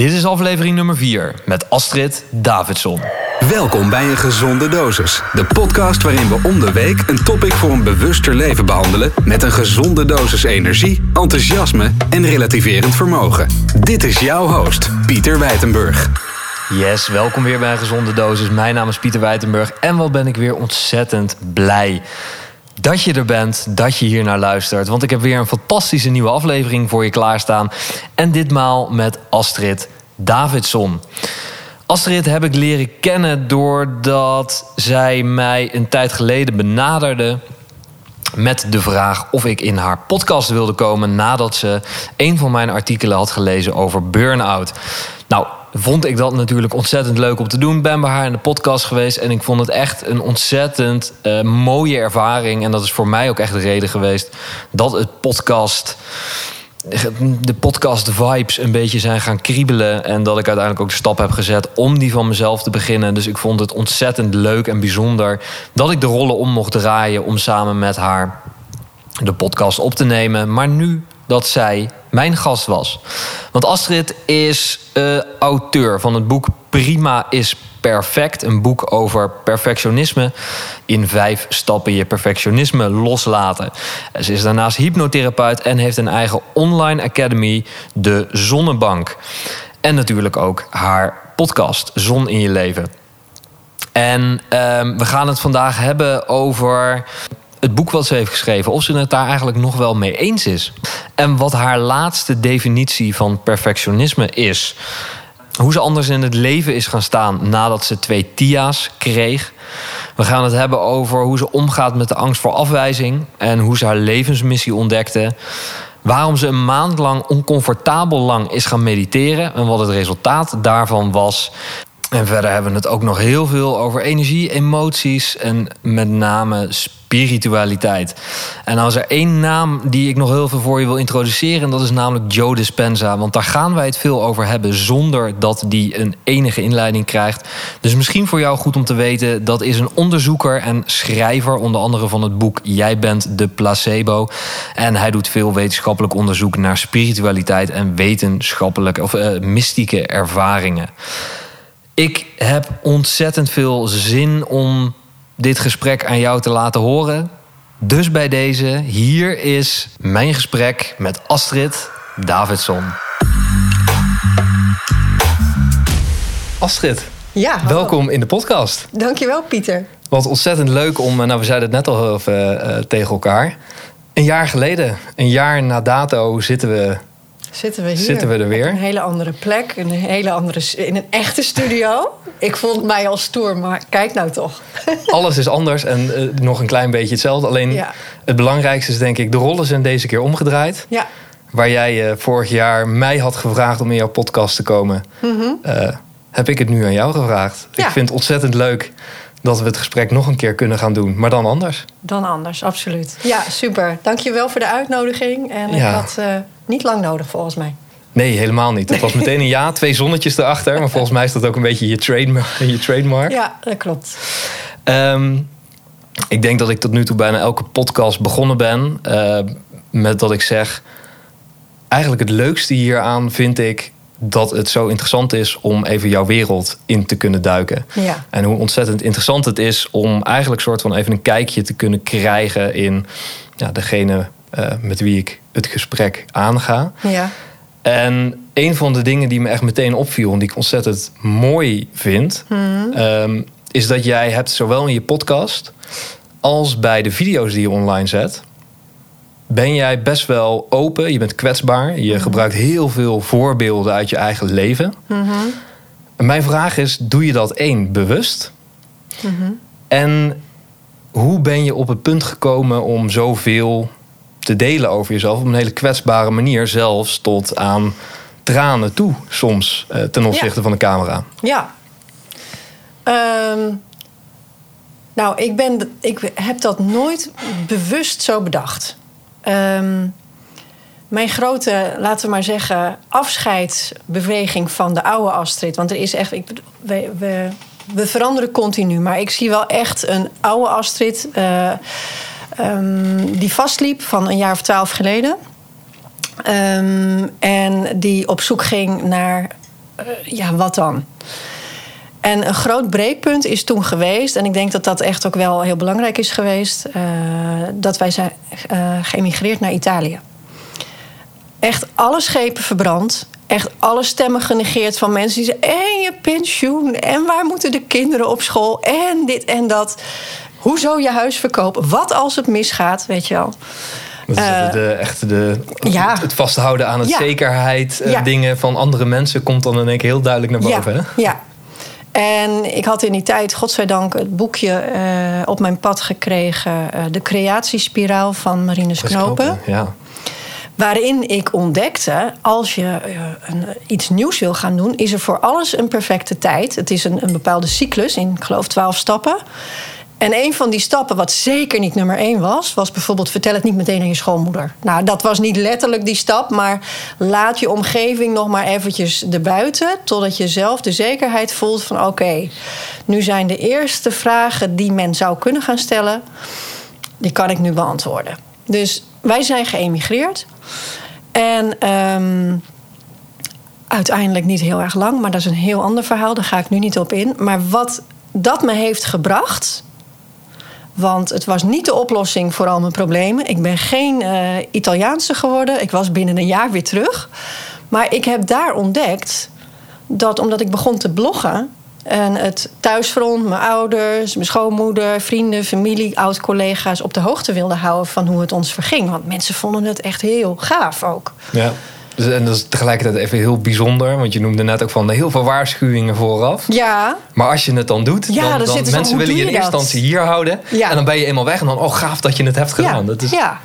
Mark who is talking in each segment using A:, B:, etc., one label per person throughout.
A: Dit is aflevering nummer 4 met Astrid Davidson.
B: Welkom bij een gezonde dosis. De podcast waarin we om de week een topic voor een bewuster leven behandelen met een gezonde dosis energie, enthousiasme en relativerend vermogen. Dit is jouw host, Pieter Wijtenburg.
A: Yes, welkom weer bij een gezonde dosis. Mijn naam is Pieter Wijtenburg en wat ben ik weer ontzettend blij dat je er bent, dat je hier naar luistert. Want ik heb weer een fantastische nieuwe aflevering voor je klaarstaan. En ditmaal met Astrid Davidson. Astrid heb ik leren kennen doordat zij mij een tijd geleden benaderde met de vraag of ik in haar podcast wilde komen nadat ze een van mijn artikelen had gelezen over burn-out. Nou, vond ik dat natuurlijk ontzettend leuk om te doen. Ben bij haar in de podcast geweest en ik vond het echt een ontzettend uh, mooie ervaring. En dat is voor mij ook echt de reden geweest dat het podcast de podcast vibes een beetje zijn gaan kriebelen. En dat ik uiteindelijk ook de stap heb gezet om die van mezelf te beginnen. Dus ik vond het ontzettend leuk en bijzonder dat ik de rollen om mocht draaien om samen met haar de podcast op te nemen. Maar nu dat zij mijn gast was. Want Astrid is uh, auteur van het boek Prima is Perfect. Een boek over perfectionisme. In vijf stappen je perfectionisme loslaten. Ze is daarnaast hypnotherapeut en heeft een eigen online academy, De Zonnebank. En natuurlijk ook haar podcast, Zon in je leven. En uh, we gaan het vandaag hebben over het boek wat ze heeft geschreven, of ze het daar eigenlijk nog wel mee eens is. En wat haar laatste definitie van perfectionisme is. Hoe ze anders in het leven is gaan staan nadat ze twee Tia's kreeg. We gaan het hebben over hoe ze omgaat met de angst voor afwijzing en hoe ze haar levensmissie ontdekte. Waarom ze een maand lang oncomfortabel lang is gaan mediteren en wat het resultaat daarvan was. En verder hebben we het ook nog heel veel over energie, emoties en met name spiritualiteit. En als er één naam die ik nog heel veel voor je wil introduceren, dat is namelijk Joe Dispenza. Want daar gaan wij het veel over hebben zonder dat die een enige inleiding krijgt. Dus misschien voor jou goed om te weten, dat is een onderzoeker en schrijver, onder andere van het boek Jij bent de placebo. En hij doet veel wetenschappelijk onderzoek naar spiritualiteit en wetenschappelijke of uh, mystieke ervaringen. Ik heb ontzettend veel zin om dit gesprek aan jou te laten horen. Dus bij deze, hier is mijn gesprek met Astrid Davidson. Astrid,
C: ja,
A: welkom in de podcast.
C: Dankjewel, Pieter.
A: Wat ontzettend leuk om, eh, nou we zeiden het net al even uh, tegen elkaar. Een jaar geleden, een jaar na dato, zitten we
C: Zitten we hier?
A: Zitten we er weer?
C: Op een hele andere plek, een hele andere, in een echte studio. Ik vond mij al stoer, maar kijk nou toch.
A: Alles is anders en uh, nog een klein beetje hetzelfde. Alleen ja. het belangrijkste is denk ik, de rollen zijn deze keer omgedraaid.
C: Ja.
A: Waar jij uh, vorig jaar mij had gevraagd om in jouw podcast te komen, mm -hmm. uh, heb ik het nu aan jou gevraagd. Ja. Ik vind het ontzettend leuk dat we het gesprek nog een keer kunnen gaan doen, maar dan anders.
C: Dan anders, absoluut. Ja, super. Dankjewel voor de uitnodiging. En ja. ik had uh, niet lang nodig volgens mij.
A: Nee, helemaal niet. Het was meteen een ja, twee zonnetjes erachter. Maar volgens mij is dat ook een beetje je, trademark. Je trademark.
C: Ja, dat klopt.
A: Um, ik denk dat ik tot nu toe bijna elke podcast begonnen ben uh, met dat ik zeg... Eigenlijk het leukste hieraan vind ik dat het zo interessant is om even jouw wereld in te kunnen duiken.
C: Ja.
A: En hoe ontzettend interessant het is om eigenlijk soort van even een kijkje te kunnen krijgen in ja, degene uh, met wie ik het gesprek aanga.
C: Ja.
A: En een van de dingen die me echt meteen opviel en die ik ontzettend mooi vind,
C: mm.
A: um, is dat jij hebt zowel in je podcast als bij de video's die je online zet, ben jij best wel open. Je bent kwetsbaar. Je
C: Mhm.
A: gebruikt heel veel voorbeelden uit je eigen leven.
C: Mhm.
A: En mijn vraag is: doe je dat één bewust?
C: Mhm.
A: En hoe ben je op het punt gekomen om zoveel te delen over jezelf op een hele kwetsbare manier, zelfs tot aan tranen toe, soms eh, ten opzichte
C: Ja.
A: van de camera?
C: Ja. Ehm, nou, ik, ben, ik heb dat nooit bewust zo bedacht. Ehm, mijn grote, laten we maar zeggen, afscheidsbeweging van de oude Astrid. Want er is echt. Ik, we, we veranderen continu. Maar ik zie wel echt een oude Astrid. eh, ehm, die vastliep van een jaar of twaalf geleden. Ehm, en die op zoek ging naar eh, ja, wat dan? En een groot breekpunt is toen geweest, en ik denk dat dat echt ook wel heel belangrijk is geweest, uh, dat wij zijn uh, geëmigreerd naar Italië. Echt alle schepen verbrand, echt alle stemmen genegeerd van mensen die zeggen: en je pensioen, en waar moeten de kinderen op school, en dit en dat. Hoezo je huis verkopen? Wat als het misgaat, weet je wel?
A: Dat is uh, de, echt de, ja. het vasthouden aan het ja. zekerheid, ja. dingen van andere mensen komt dan in één keer heel duidelijk naar boven.
C: Ja,
A: hè?
C: ja. En ik had in die tijd, godzijdank, het boekje uh, op mijn pad gekregen: uh, De Creatiespiraal van Marinus Knopen.
A: Ja.
C: Waarin ik ontdekte, als je een, iets nieuws wil gaan doen, is er voor alles een perfecte tijd. Het is een, een bepaalde cyclus in, ik geloof, twaalf stappen. En een van die stappen, wat zeker niet nummer één was, was bijvoorbeeld vertel het niet meteen aan je schoonmoeder. Nou, dat was niet letterlijk die stap, maar laat je omgeving nog maar eventjes erbuiten, totdat je zelf de zekerheid voelt van oké, nu zijn de eerste vragen die men zou kunnen gaan stellen, die kan ik nu beantwoorden. Dus wij zijn geëmigreerd en um, uiteindelijk niet heel erg lang, maar dat is een heel ander verhaal, daar ga ik nu niet op in. Maar wat dat me heeft gebracht, want het was niet de oplossing voor al mijn problemen. Ik ben geen uh, Italiaanse geworden. Ik was binnen een jaar weer terug. Maar ik heb daar ontdekt dat omdat ik begon te bloggen. En het thuisfront, mijn ouders, mijn schoonmoeder, vrienden, familie, oud-collega's op de hoogte wilde houden van hoe het ons verging. Want mensen vonden het echt heel gaaf ook.
A: Ja. Dus, en dat is tegelijkertijd even heel bijzonder. Want je noemde net ook van heel veel waarschuwingen vooraf.
C: Ja.
A: Maar als je het dan doet,
C: ja,
A: dan,
C: dan,
A: dan
C: mensen
A: willen je in eerste instantie hier houden.
C: Ja.
A: En dan ben je eenmaal weg en dan, oh gaaf dat je het hebt gedaan.
C: Ja.
A: Dat is...
C: ja.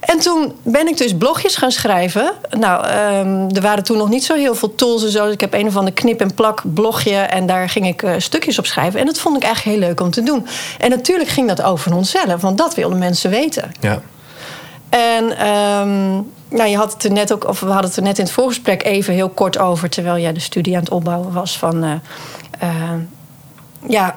C: En toen ben ik dus blogjes gaan schrijven. Nou, um, er waren toen nog niet zo heel veel tools en zo. Ik heb een of ander knip- en plak blogje. En daar ging ik uh, stukjes op schrijven. En dat vond ik eigenlijk heel leuk om te doen. En natuurlijk ging dat over onszelf. Want dat wilden mensen weten.
A: Ja.
C: En um, nou, je had het er net ook, of we hadden het er net in het voorgesprek even heel kort over, terwijl jij de studie aan het opbouwen was van. Uh, uh, ja.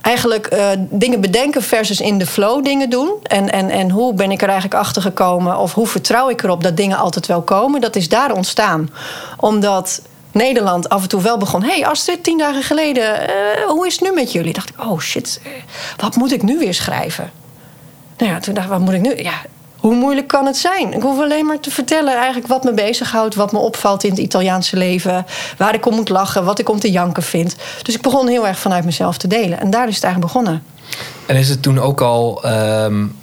C: Eigenlijk uh, dingen bedenken versus in de flow dingen doen. En, en, en hoe ben ik er eigenlijk achter gekomen? Of hoe vertrouw ik erop dat dingen altijd wel komen? Dat is daar ontstaan. Omdat Nederland af en toe wel begon. Hé, hey Astrid, tien dagen geleden, hoe is het nu met jullie? Dacht ik, oh shit, wat moet ik nu weer schrijven? Nou ja, toen dacht ik, wat moet ik nu? Ja, hoe moeilijk kan het zijn? Ik hoef alleen maar te vertellen eigenlijk wat me bezighoudt, wat me opvalt in het Italiaanse leven, waar ik om moet lachen, wat ik om te janken vind. Dus ik begon heel erg vanuit mezelf te delen. En daar is het eigenlijk begonnen.
A: En is het toen ook al. Um,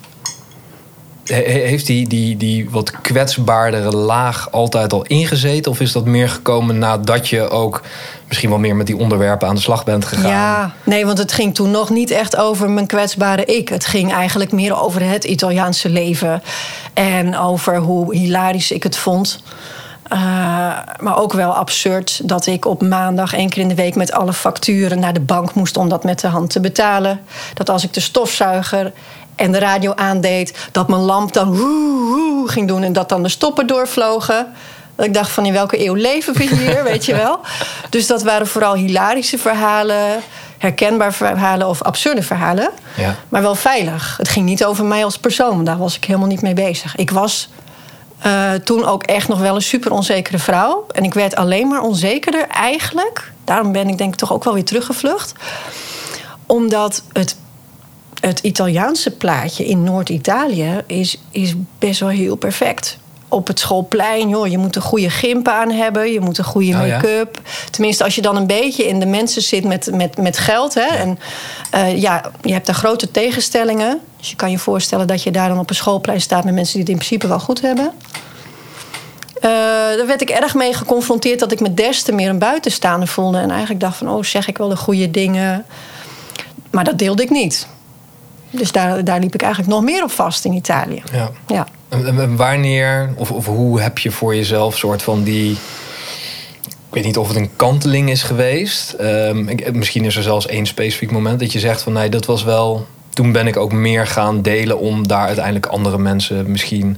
A: heeft die, die, die wat kwetsbaardere laag altijd al ingezeten? Of is dat meer gekomen nadat je ook misschien wel meer met die onderwerpen aan de slag bent gegaan?
C: Ja, nee, want het ging toen nog niet echt over mijn kwetsbare ik. Het ging eigenlijk meer over het Italiaanse leven. En over hoe hilarisch ik het vond. Uh, maar ook wel absurd dat ik op maandag één keer in de week met alle facturen naar de bank moest om dat met de hand te betalen. Dat als ik de stofzuiger en de radio aandeed, dat mijn lamp dan woe, woe ging doen en dat dan de stoppen doorvlogen. Dat ik dacht van in welke eeuw leven we hier, weet je wel. Dus dat waren vooral hilarische verhalen, herkenbare verhalen of absurde verhalen.
A: Ja.
C: Maar wel veilig. Het ging niet over mij als persoon, daar was ik helemaal niet mee bezig. Ik was uh, toen ook echt nog wel een super onzekere vrouw. En ik werd alleen maar onzekerder eigenlijk. Daarom ben ik denk ik toch ook wel weer teruggevlucht. Omdat het het Italiaanse plaatje in Noord-Italië is, is best wel heel perfect. Op het schoolplein, joh, je moet een goede gimp aan hebben, je moet een goede make-up. Oh, ja? Tenminste, als je dan een beetje in de mensen zit met, met, met geld. Hè, en uh, ja, je hebt daar grote tegenstellingen. Dus je kan je voorstellen dat je daar dan op een schoolplein staat met mensen die het in principe wel goed hebben. Uh, daar werd ik erg mee geconfronteerd dat ik me des te meer een buitenstaander voelde. En eigenlijk dacht van, oh, zeg ik wel de goede dingen. Maar dat deelde ik niet. Dus daar, daar liep ik eigenlijk nog meer op vast in Italië.
A: Ja.
C: ja.
A: En, en wanneer, of, of hoe heb je voor jezelf soort van die. Ik weet niet of het een kanteling is geweest. Um, ik, misschien is er zelfs één specifiek moment dat je zegt van nee, dat was wel. Toen ben ik ook meer gaan delen om daar uiteindelijk andere mensen misschien.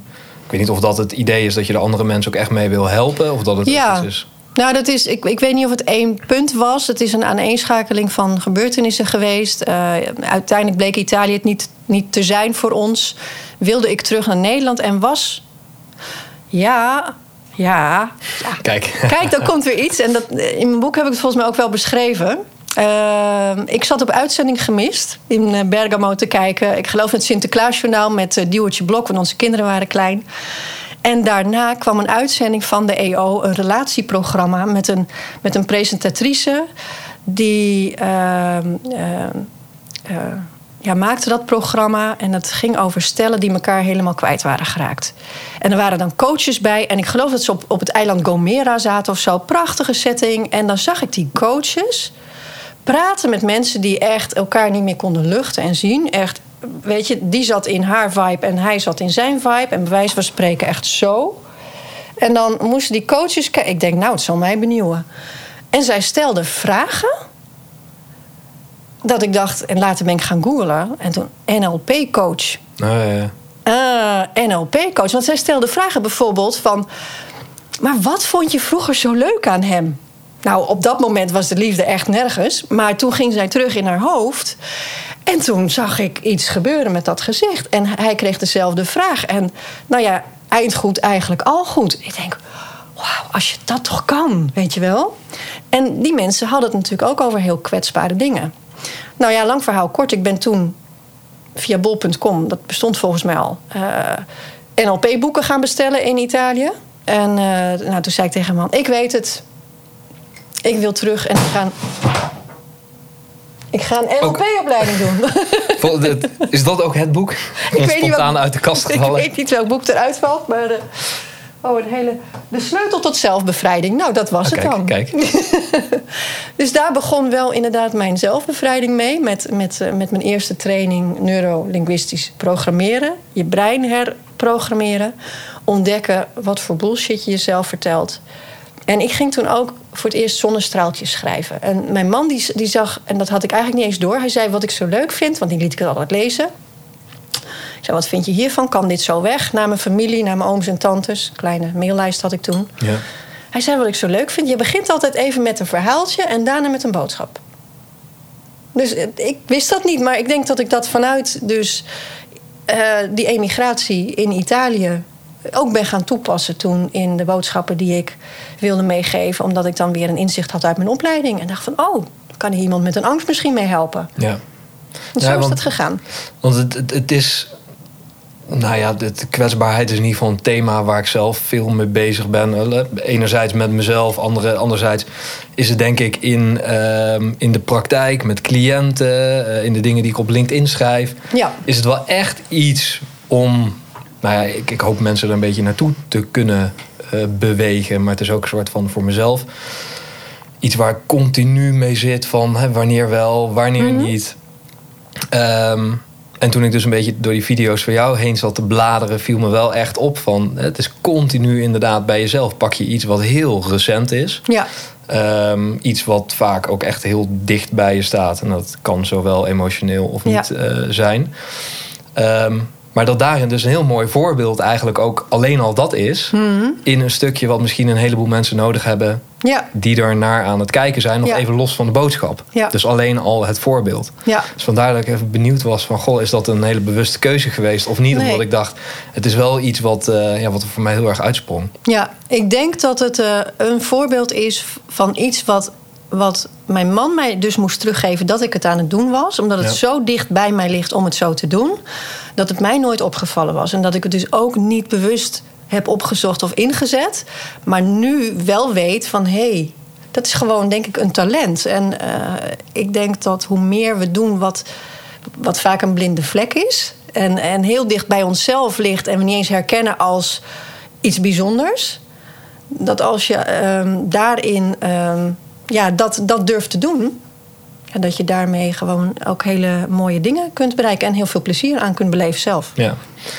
A: Ik weet niet of dat het idee is dat je de andere mensen ook echt mee wil helpen. Of dat het
C: ja.
A: iets is.
C: Nou, dat is, ik, ik weet niet of het één punt was. Het is een aaneenschakeling van gebeurtenissen geweest. Uh, uiteindelijk bleek Italië het niet, niet te zijn voor ons. Wilde ik terug naar Nederland en was. Ja, Ja.
A: Kijk.
C: Kijk, dan komt weer iets. En dat, in mijn boek heb ik het volgens mij ook wel beschreven. Uh, ik zat op uitzending gemist in eh, Bergamo te kijken. Ik geloof het Sinterklaasjournaal met uh, Blok, want onze kinderen waren klein. En daarna kwam een uitzending van de EO, een relatieprogramma met een, met een presentatrice die uh, ja, maakte dat programma. En het ging over stellen die elkaar helemaal kwijt waren geraakt. En er waren dan coaches bij. En ik geloof dat ze op, op het eiland Gomera zaten of zo. Prachtige setting. En dan zag ik die coaches praten met mensen die echt elkaar niet meer konden luchten en zien. Echt, weet je, die zat in haar vibe en hij zat in zijn vibe. En bij wijze van spreken echt zo. En dan moesten die coaches kijken. Ik denk, nou, het zal mij benieuwen. En zij stelden vragen. Dat ik dacht, en later ben ik gaan googlen. En toen NLP-coach.
A: Oh, ja.
C: Uh, NLP-coach. Want zij stelde vragen bijvoorbeeld van... Maar wat vond je vroeger zo leuk aan hem? Nou, op dat moment was de liefde echt nergens. Maar toen ging zij terug in haar hoofd. En toen zag ik iets gebeuren met dat gezicht. En hij kreeg dezelfde vraag. En nou ja, eindgoed eigenlijk al goed. Ik denk, wauw, als je dat toch kan, weet je wel. En die mensen hadden het natuurlijk ook over heel kwetsbare dingen. Nou ja, lang verhaal kort. Ik ben toen via bol.com, dat bestond volgens mij al, uh, NLP-boeken gaan bestellen in Italië. En uh, nou, toen zei ik tegen man, ik weet het, ik wil terug en ik ga. Ik ga een NLP-opleiding doen.
A: Is dat ook het boek? Ik weet spontaan uit de kast gevallen.
C: Ik weet niet welk boek eruit valt, maar. De, oh, een hele. De sleutel tot zelfbevrijding. Nou, dat was
A: oh,
C: het dan.
A: Kijk.
C: dus daar begon wel inderdaad mijn zelfbevrijding mee. Met, met, eh, met mijn eerste training neurolinguistisch programmeren. Je brein herprogrammeren. Ontdekken wat voor bullshit je jezelf vertelt. En ik ging toen ook voor het eerst zonnestraaltjes schrijven. En mijn man die, die zag, en dat had ik eigenlijk niet eens door... hij zei wat ik zo leuk vind, want die liet ik het altijd lezen. Ik zei, wat vind je hiervan? Kan dit zo weg? Naar mijn familie, naar mijn ooms en tantes. Kleine maillijst had ik toen.
A: Ja.
C: Hij zei, wat ik zo leuk vind... je begint altijd even met een verhaaltje en daarna met een boodschap. Dus ik wist dat niet, maar ik denk dat ik dat vanuit dus, uh, die emigratie in Italië ook ben gaan toepassen toen in de boodschappen die ik wilde meegeven. Omdat ik dan weer een inzicht had uit mijn opleiding. En dacht van, oh, kan hier iemand met een angst misschien mee helpen.
A: Ja.
C: En zo
A: Ja,
C: is dat gegaan.
A: Want het, het, het is. Nou ja, de, kwetsbaarheid is in ieder geval een thema waar ik zelf veel mee bezig ben. Enerzijds met mezelf, andere, anderzijds is het denk ik in, ehm, in de praktijk met cliënten, eh, in de dingen die ik op LinkedIn schrijf.
C: Ja.
A: Is het wel echt iets om, nou ja, ik, ik hoop mensen er een beetje naartoe te kunnen eh, bewegen. Maar het is ook een soort van voor mezelf iets waar ik continu mee zit van hè, wanneer wel, wanneer niet. Ehm, en toen ik dus een beetje door die video's van jou heen zat te bladeren, viel me wel echt op van het is continu inderdaad bij jezelf. Pak je iets wat heel recent is.
C: Ja,
A: Ehm, iets wat vaak ook echt heel dicht bij je staat. En dat kan zowel emotioneel of niet
C: Ja.
A: eh, zijn. Ehm, maar dat daarin dus een heel mooi voorbeeld eigenlijk ook alleen al dat is.
C: Mhm.
A: In een stukje wat misschien een heleboel mensen nodig hebben.
C: ja,
A: Die er naar aan het kijken zijn. Nog
C: Ja.
A: even los van de boodschap.
C: Ja.
A: Dus alleen al het voorbeeld.
C: ja.
A: Dus vandaar dat ik even benieuwd was van... Goh, is dat een hele bewuste keuze geweest of niet?
C: Nee.
A: Omdat ik dacht, het is wel iets wat, eh, ja, wat voor mij heel erg uitsprong.
C: Ja, ik denk dat het eh, een voorbeeld is van iets wat, wat mijn man mij dus moest teruggeven dat ik het aan het doen was. Omdat het
A: Ja.
C: zo dicht bij mij ligt om het zo te doen. Dat het mij nooit opgevallen was. En dat ik het dus ook niet bewust heb opgezocht of ingezet. Maar nu wel weet van hé, hey, dat is gewoon denk ik een talent. En eh, ik denk dat hoe meer we doen wat, wat vaak een blinde vlek is. En, en heel dicht bij onszelf ligt en we niet eens herkennen als iets bijzonders. Dat als je ehm, daarin ehm, ja, dat, dat durft te doen. En dat je daarmee gewoon ook hele mooie dingen kunt bereiken. En heel veel plezier aan kunt beleven zelf.
A: Ja.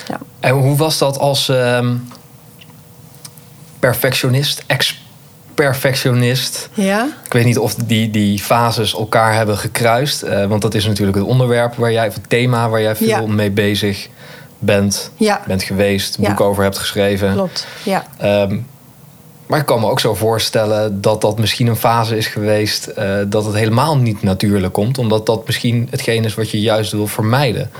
C: Ja.
A: En hoe was dat als ehm, perfectionist, ex-perfectionist?
C: Ja,
A: Ik weet niet of die, die fases elkaar hebben gekruist. eh, want dat is natuurlijk het onderwerp waar jij, of het thema waar jij veel
C: Ja.
A: mee bezig bent.
C: Ja.
A: Bent geweest, boek over hebt geschreven.
C: klopt. Ja.
A: Ehm, maar ik kan me ook zo voorstellen dat dat misschien een fase is geweest eh, dat het helemaal niet natuurlijk komt, omdat dat misschien hetgeen is wat je juist wil vermijden.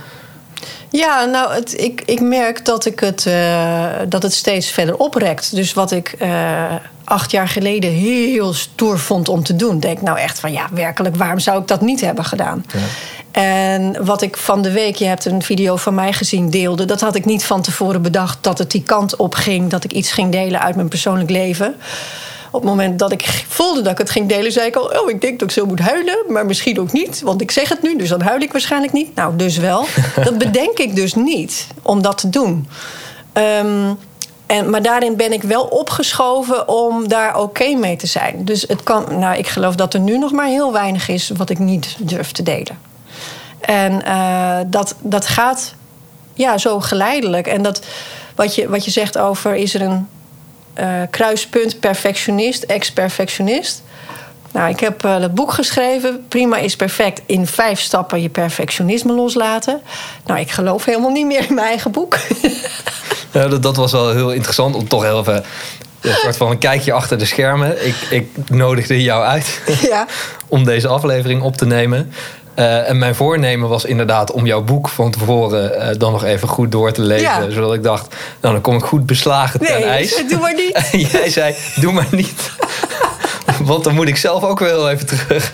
C: Ja, nou, het, ik, ik merk dat, ik het, uh, dat het steeds verder oprekt. Dus wat ik uh, acht jaar geleden heel stoer vond om te doen, denk nou echt van ja, werkelijk, waarom zou ik dat niet hebben gedaan? Ja. En wat ik van de week, je hebt een video van mij gezien, deelde, dat had ik niet van tevoren bedacht dat het die kant op ging, dat ik iets ging delen uit mijn persoonlijk leven op het moment dat ik voelde dat ik het ging delen, zei ik al: Oh, ik denk dat ik zo moet huilen, maar misschien ook niet. Want ik zeg het nu, dus dan huil ik waarschijnlijk niet. Nou, dus wel. dat bedenk ik dus niet om dat te doen. Um, en, maar daarin ben ik wel opgeschoven om daar oké mee te zijn. Dus het kan, nou, ik geloof dat er nu nog maar heel weinig is wat ik niet durf te delen. En uh, dat, dat gaat ja, zo geleidelijk. En dat, wat, je, wat je zegt over is er een uh, kruispunt perfectionist, ex-perfectionist. Nou, ik heb uh, dat boek geschreven. Prima is perfect. In vijf stappen je perfectionisme loslaten. Nou, ik geloof helemaal niet meer in mijn eigen boek.
A: ja, dat, dat, was wel heel interessant om toch heel even een soort van een kijkje achter de schermen. Ik, ik nodigde jou uit ja. om deze aflevering op te nemen. Uh, en mijn voornemen was inderdaad om jouw boek van tevoren uh, dan nog even goed door te lezen. Ja. Zodat ik dacht, nou dan kom ik goed beslagen ten
C: nee,
A: ijs.
C: doe maar niet.
A: En jij zei, doe maar niet. Want dan moet ik zelf ook wel even terug.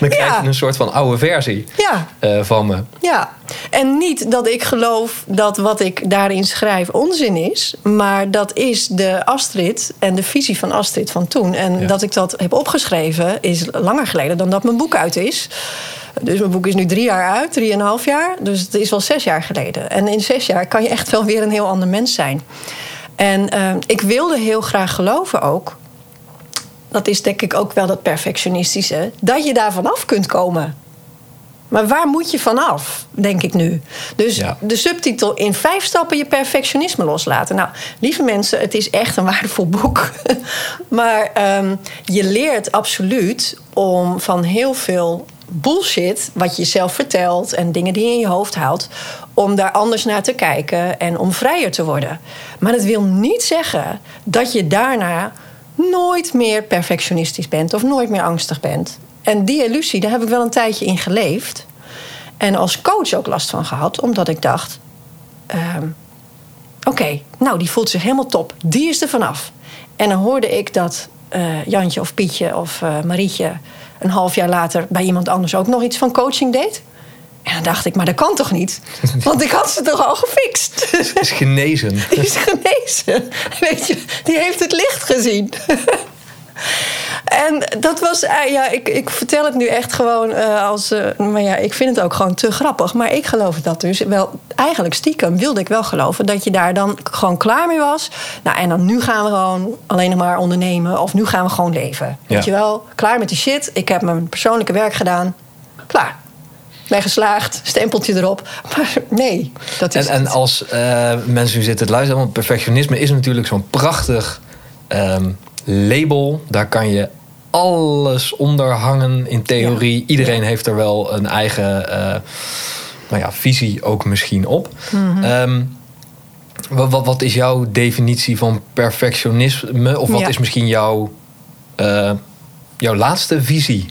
A: Dan krijg je ja. een soort van oude versie
C: ja.
A: uh, van me.
C: Ja, en niet dat ik geloof dat wat ik daarin schrijf onzin is. Maar dat is de Astrid en de visie van Astrid van toen. En ja. dat ik dat heb opgeschreven is langer geleden dan dat mijn boek uit is. Dus mijn boek is nu drie jaar uit, drieënhalf jaar. Dus het is wel zes jaar geleden. En in zes jaar kan je echt wel weer een heel ander mens zijn. En uh, ik wilde heel graag geloven ook. Dat is denk ik ook wel dat perfectionistische. Dat je daar vanaf kunt komen. Maar waar moet je vanaf, denk ik nu? Dus ja. de subtitel in vijf stappen je perfectionisme loslaten. Nou, lieve mensen, het is echt een waardevol boek. maar um, je leert absoluut om van heel veel bullshit wat je jezelf vertelt en dingen die je in je hoofd haalt, om daar anders naar te kijken en om vrijer te worden. Maar dat wil niet zeggen dat je daarna nooit meer perfectionistisch bent of nooit meer angstig bent. En die illusie, daar heb ik wel een tijdje in geleefd. En als coach ook last van gehad, omdat ik dacht: uh, oké, nou die voelt zich helemaal top, die is er vanaf. En dan hoorde ik dat uh, Jantje of Pietje of uh, Marietje een half jaar later bij iemand anders ook nog iets van coaching deed. En dan dacht ik, maar dat kan toch niet? Want ik had ze toch al gefixt.
A: Is genezen.
C: Die is genezen. Weet je, die heeft het licht gezien. En dat was, uh, ja, ik, ik vertel het nu echt gewoon uh, als. Uh, maar ja, ik vind het ook gewoon te grappig. Maar ik geloof dat dus wel. Eigenlijk stiekem wilde ik wel geloven dat je daar dan gewoon klaar mee was. Nou, en dan nu gaan we gewoon alleen nog maar ondernemen. Of nu gaan we gewoon leven. Ja. Weet je wel, klaar met die shit. Ik heb mijn persoonlijke werk gedaan. Klaar. Ben geslaagd, stempeltje erop. Maar nee, dat is.
A: En, en als mensen nu zitten te luisteren, want perfectionisme is natuurlijk zo'n prachtig. Um, label. Daar kan je alles onder hangen in theorie. Ja. Iedereen ja. heeft er wel een eigen uh, nou ja, visie ook misschien op. Mm -hmm. um, wat, wat, is jouw definitie van perfectionisme? Of wat ja. is misschien jouw, uh, jouw laatste visie?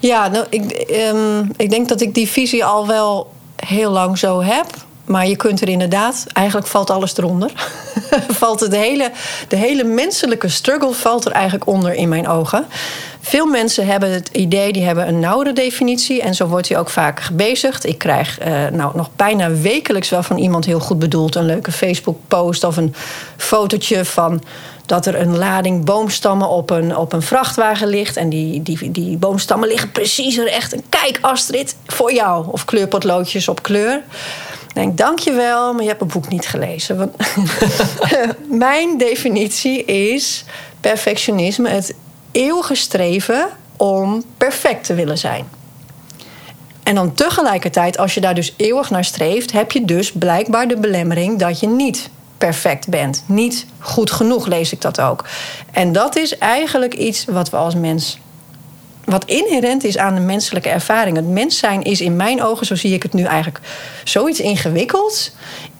C: Ja, nou, ik, um, ik denk dat ik die visie al wel heel lang zo heb. Maar je kunt er inderdaad, eigenlijk valt alles eronder. valt het hele, de hele menselijke struggle valt er eigenlijk onder in mijn ogen. Veel mensen hebben het idee, die hebben een nauwere definitie. En zo wordt hij ook vaak gebezigd. Ik krijg uh, nou, nog bijna wekelijks wel van iemand heel goed bedoeld... een leuke Facebook-post of een fotootje van dat er een lading boomstammen op een, op een vrachtwagen ligt. En die, die, die boomstammen liggen precies recht. En kijk Astrid, voor jou. Of kleurpotloodjes op kleur. Denk, dankjewel, maar je hebt mijn boek niet gelezen. Want mijn definitie is perfectionisme het eeuwige streven om perfect te willen zijn. En dan tegelijkertijd, als je daar dus eeuwig naar streeft, heb je dus blijkbaar de belemmering dat je niet perfect bent. Niet goed genoeg, lees ik dat ook. En dat is eigenlijk iets wat we als mens. Wat inherent is aan de menselijke ervaring. Het mens zijn is in mijn ogen, zo zie ik het nu eigenlijk, zoiets ingewikkeld.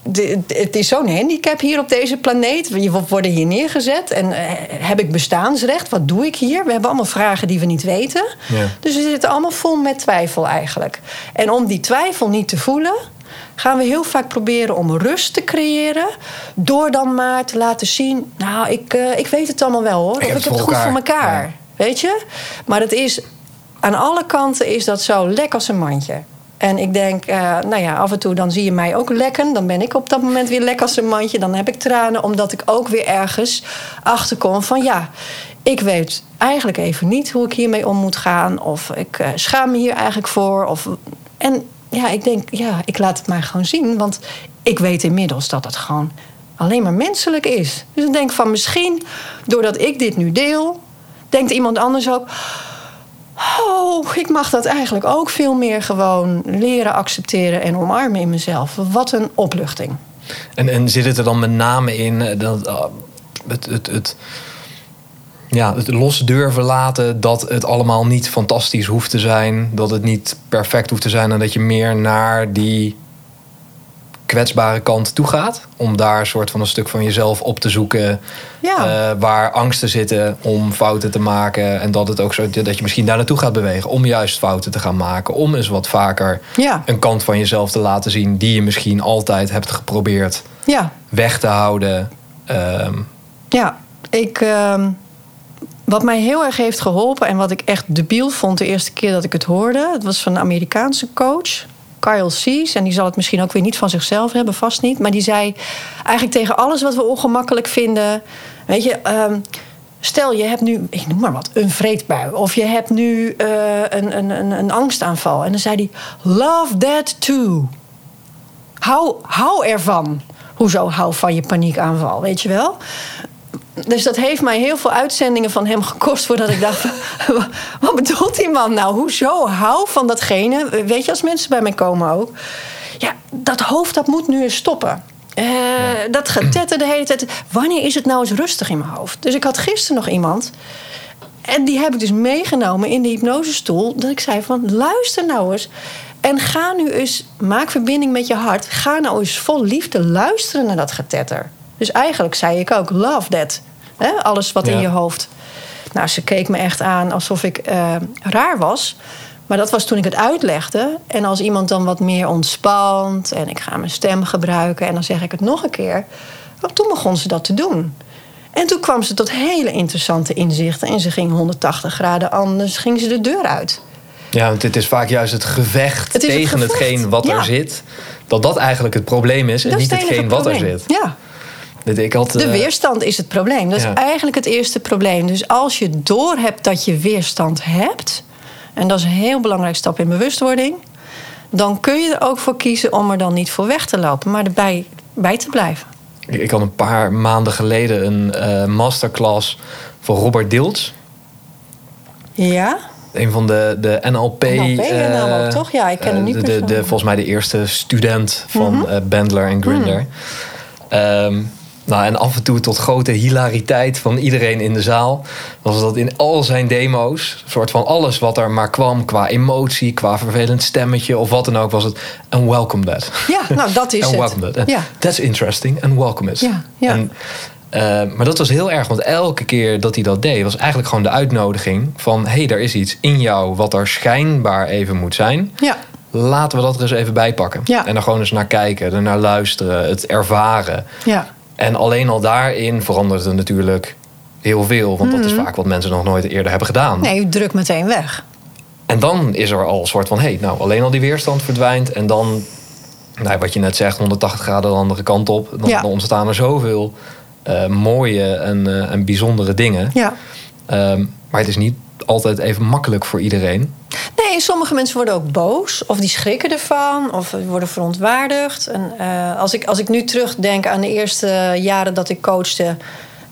C: De, het is zo'n handicap hier op deze planeet. We worden hier neergezet. En uh, heb ik bestaansrecht? Wat doe ik hier? We hebben allemaal vragen die we niet weten. Ja. Dus we zitten allemaal vol met twijfel eigenlijk. En om die twijfel niet te voelen, gaan we heel vaak proberen om rust te creëren. Door dan maar te laten zien. Nou, ik, uh, ik weet het allemaal wel hoor. Of ik heb het goed voor elkaar. Ja. Weet je? Maar het is. Aan alle kanten is dat zo lek als een mandje. En ik denk, uh, nou ja, af en toe dan zie je mij ook lekken. Dan ben ik op dat moment weer lek als een mandje. Dan heb ik tranen, omdat ik ook weer ergens achterkom van ja, ik weet eigenlijk even niet hoe ik hiermee om moet gaan. Of ik uh, schaam me hier eigenlijk voor. Of, en ja, ik denk, ja, ik laat het maar gewoon zien. Want ik weet inmiddels dat het gewoon alleen maar menselijk is. Dus ik denk van misschien, doordat ik dit nu deel, denkt iemand anders ook. Oh, ik mag dat eigenlijk ook veel meer gewoon leren accepteren en omarmen in mezelf. Wat een opluchting.
A: En, en zit het er dan met name in eh, dat, uh, het, het, het, ja, het los durven laten dat het allemaal niet fantastisch hoeft te zijn, dat het niet perfect hoeft te zijn en dat je meer naar die kwetsbare kant toe gaat. Om daar een soort van een stuk van jezelf op te zoeken. Ja. Uh, waar angsten zitten om fouten te maken. En dat het ook zo dat je misschien daar naartoe gaat bewegen. Om juist fouten te gaan maken. Om eens wat vaker ja. een kant van jezelf te laten zien. Die je misschien altijd hebt geprobeerd ja. weg te houden. Um,
C: ja, ik. Uh, wat mij heel erg heeft geholpen en wat ik echt debiel vond de eerste keer dat ik het hoorde. Het was van een Amerikaanse coach. Kyle Sees. En die zal het misschien ook weer niet van zichzelf hebben, vast niet. Maar die zei eigenlijk tegen alles wat we ongemakkelijk vinden. Weet je, um, stel je hebt nu, ik noem maar wat, een vreedbui. Of je hebt nu uh, een, een, een, een angstaanval. En dan zei hij: Love that too. Hou, hou ervan. Hoezo hou van je paniekaanval, weet je wel? Dus dat heeft mij heel veel uitzendingen van hem gekost voordat ik dacht: wat bedoelt die man nou? Hoezo? Hou van datgene. Weet je, als mensen bij mij komen ook. Ja, dat hoofd dat moet nu eens stoppen. Uh, ja. Dat getetter de hele tijd. Wanneer is het nou eens rustig in mijn hoofd? Dus ik had gisteren nog iemand. En die heb ik dus meegenomen in de hypnosestoel. Dat ik zei van luister nou eens. En ga nu eens, maak verbinding met je hart. Ga nou eens vol liefde luisteren naar dat getetter. Dus eigenlijk zei ik ook, love that. Alles wat in je hoofd. Nou, ze keek me echt aan alsof ik uh, raar was. Maar dat was toen ik het uitlegde. En als iemand dan wat meer ontspant en ik ga mijn stem gebruiken en dan zeg ik het nog een keer. Toen begon ze dat te doen. En toen kwam ze tot hele interessante inzichten. En ze ging 180 graden anders, ging ze de deur uit.
A: Ja, want het is vaak juist het gevecht het tegen het hetgeen wat er zit. Dat dat eigenlijk het probleem is en niet hetgeen wat er zit.
C: Ja,
A: ik had,
C: de eh, weerstand is het probleem. Dat is eigenlijk het eerste probleem. Dus als je doorhebt dat je weerstand hebt, en dat is een heel belangrijke stap in bewustwording, dan kun je er ook voor kiezen om er dan niet voor weg te lopen, maar erbij bij te blijven.
A: Ik had een paar maanden geleden een uh, masterclass van Robert Dilts.
C: Ja.
A: Een van de, de NLP.
C: NLP uh, ook, toch? Ja, ik ken hem niet.
A: De, de, volgens mij de eerste student van mm -hmm. Bandler en Grinder. Mm. Um, nou, en af en toe tot grote hilariteit van iedereen in de zaal. Was dat in al zijn demo's. Een soort van alles wat er maar kwam. Qua emotie, qua vervelend stemmetje of wat dan ook. Was het. And welcome that.
C: Ja, nou dat is het.
A: welcome that. Ja. That's interesting. And welcome it.
C: Ja, ja.
A: En, uh, maar dat was heel erg. Want elke keer dat hij dat deed. Was eigenlijk gewoon de uitnodiging. Van hé, hey, er is iets in jou. Wat er schijnbaar even moet zijn.
C: Ja.
A: Laten we dat er eens even bij pakken.
C: Ja.
A: En er gewoon eens naar kijken. Er naar luisteren. Het ervaren.
C: Ja.
A: En alleen al daarin verandert het natuurlijk heel veel. Want dat is
C: Mhm.
A: vaak wat mensen nog nooit eerder hebben gedaan.
C: Nee, druk meteen weg.
A: En dan is er al een soort van... hé, hey, nou, alleen al die weerstand verdwijnt. En dan, nou, wat je net zegt, 180 graden de andere kant op. Dan,
C: Ja.
A: dan ontstaan er zoveel eh, mooie en, eh, en bijzondere dingen.
C: Ja.
A: Ehm, maar het is niet altijd even makkelijk voor iedereen.
C: Nee, sommige mensen worden ook boos. Of die schrikken ervan. Of worden verontwaardigd. En, eh, als, ik, als ik nu terugdenk aan de eerste jaren dat ik coachte...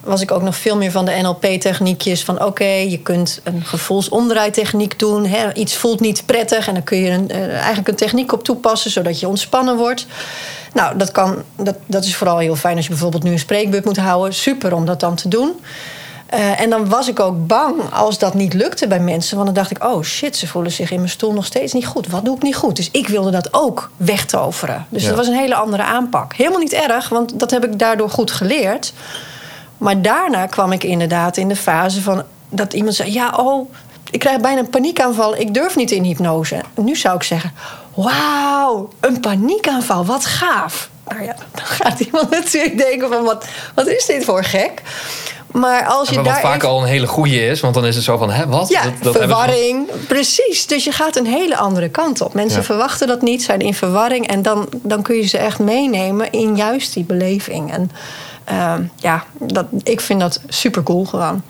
C: was ik ook nog veel meer van de NLP-techniekjes. Van oké, je kunt een gevoelsomdraaitechniek doen. Hè, iets voelt niet prettig. En dan kun je een, eh, eigenlijk een techniek op toepassen... zodat je ontspannen wordt. Nou, dat, kan, dat, dat is vooral heel fijn als je bijvoorbeeld nu een spreekbeurt moet houden. Super om dat dan te doen. Uh, en dan was ik ook bang als dat niet lukte bij mensen. Want dan dacht ik, oh shit, ze voelen zich in mijn stoel nog steeds niet goed. Wat doe ik niet goed? Dus ik wilde dat ook wegtoveren. Dus
A: Ja.
C: dat was een hele andere aanpak. Helemaal niet erg, want dat heb ik daardoor goed geleerd. Maar daarna kwam ik inderdaad in de fase van dat iemand zei: Ja, oh, ik krijg bijna een paniekaanval. Ik durf niet in hypnose. Nu zou ik zeggen: wauw, een paniekaanval, wat gaaf. Nou ja, dan gaat iemand natuurlijk denken van, wat, wat is dit voor gek? Maar als je
A: Maar wat
C: daar
A: vaak
C: even-
A: al een hele goeie is, want dan is het zo van, hè, wat?
C: ja,
A: Dat- dat ze-
C: verwarring. Precies. Dus je gaat een hele andere kant op. Mensen
A: Ja.
C: verwachten dat niet, zijn in verwarring. En dan, dan kun je ze echt meenemen in juist die beleving. En ehm, ja, dat, ik vind dat super cool gewoon.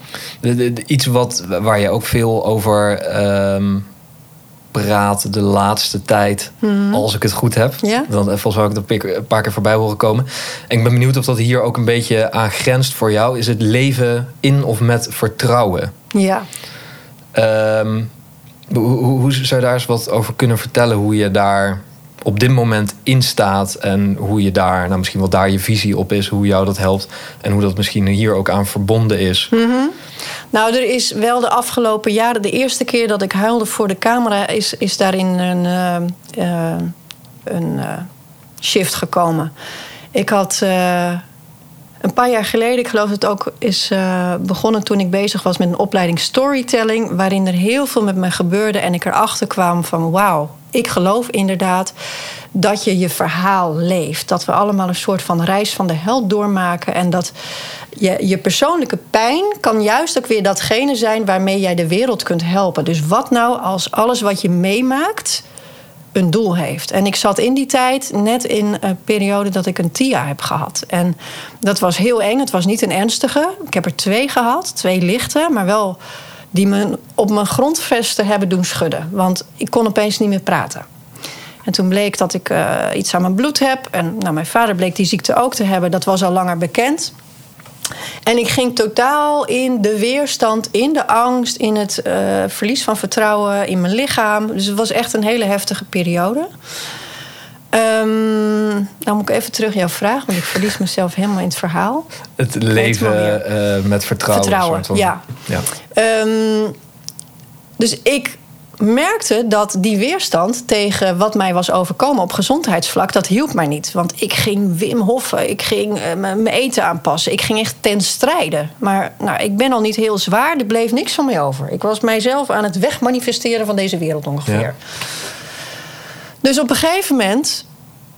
A: Iets wat, waar je ook veel over ehm, praat de laatste tijd, als ik het goed heb.
C: Mhm. Ja.
A: Want eh, volgens mij heb ik dat een paar keer voorbij horen komen. En ik ben benieuwd of dat hier ook een beetje aan grenst voor jou. Is het leven in of met vertrouwen?
C: Ja.
A: Ehm, hoe, hoe, hoe zou je daar eens wat over kunnen vertellen? Hoe je daar op dit moment in staat en hoe je daar, nou misschien wat daar je visie op is, hoe jou dat helpt en hoe dat misschien hier ook aan verbonden is.
C: Nou, er is wel de afgelopen jaren... de eerste keer dat ik huilde voor de camera... is, is daarin een, eh, eh, een eh, shift gekomen. Ik had een paar jaar geleden... ik geloof dat het ook is begonnen toen ik bezig was... met een opleiding storytelling... waarin er heel veel met me gebeurde... en ik erachter kwam van wauw, ik geloof inderdaad... dat je je verhaal leeft. Dat we allemaal een soort van reis van de held doormaken... en dat je, je persoonlijke pijn kan juist ook weer datgene zijn waarmee jij de wereld kunt helpen. Dus wat nou als alles wat je meemaakt een doel heeft? En ik zat in die tijd net in een periode dat ik een TIA heb gehad. En dat was heel eng. Het was niet een ernstige. Ik heb er twee gehad, twee lichte, maar wel die me op mijn grondvesten hebben doen schudden. Want ik kon opeens niet meer praten. En toen bleek dat ik eh, iets aan mijn bloed heb. En nou, mijn vader bleek die ziekte ook te hebben. Dat was al langer bekend. En ik ging totaal in de weerstand, in de angst, in het eh, verlies van vertrouwen in mijn lichaam. Dus het was echt een hele heftige periode. Ehm nou moet ik even terug jouw vraag, want ik verlies mezelf helemaal in het verhaal.
A: Het leven eh, met vertrouwen.
C: Vertrouwen,
A: soort van.
C: ja.
A: ja.
C: Ehm, dus ik merkte dat die weerstand tegen wat mij was overkomen op gezondheidsvlak, dat hielp mij niet. Want ik ging Wim Hoffen, ik ging eh, mijn eten aanpassen, ik ging echt ten strijde. Maar nou, ik ben al niet heel zwaar, er bleef niks van mij over. Ik was mijzelf aan het wegmanifesteren van deze wereld ongeveer.
A: Ja.
C: Dus op een gegeven moment,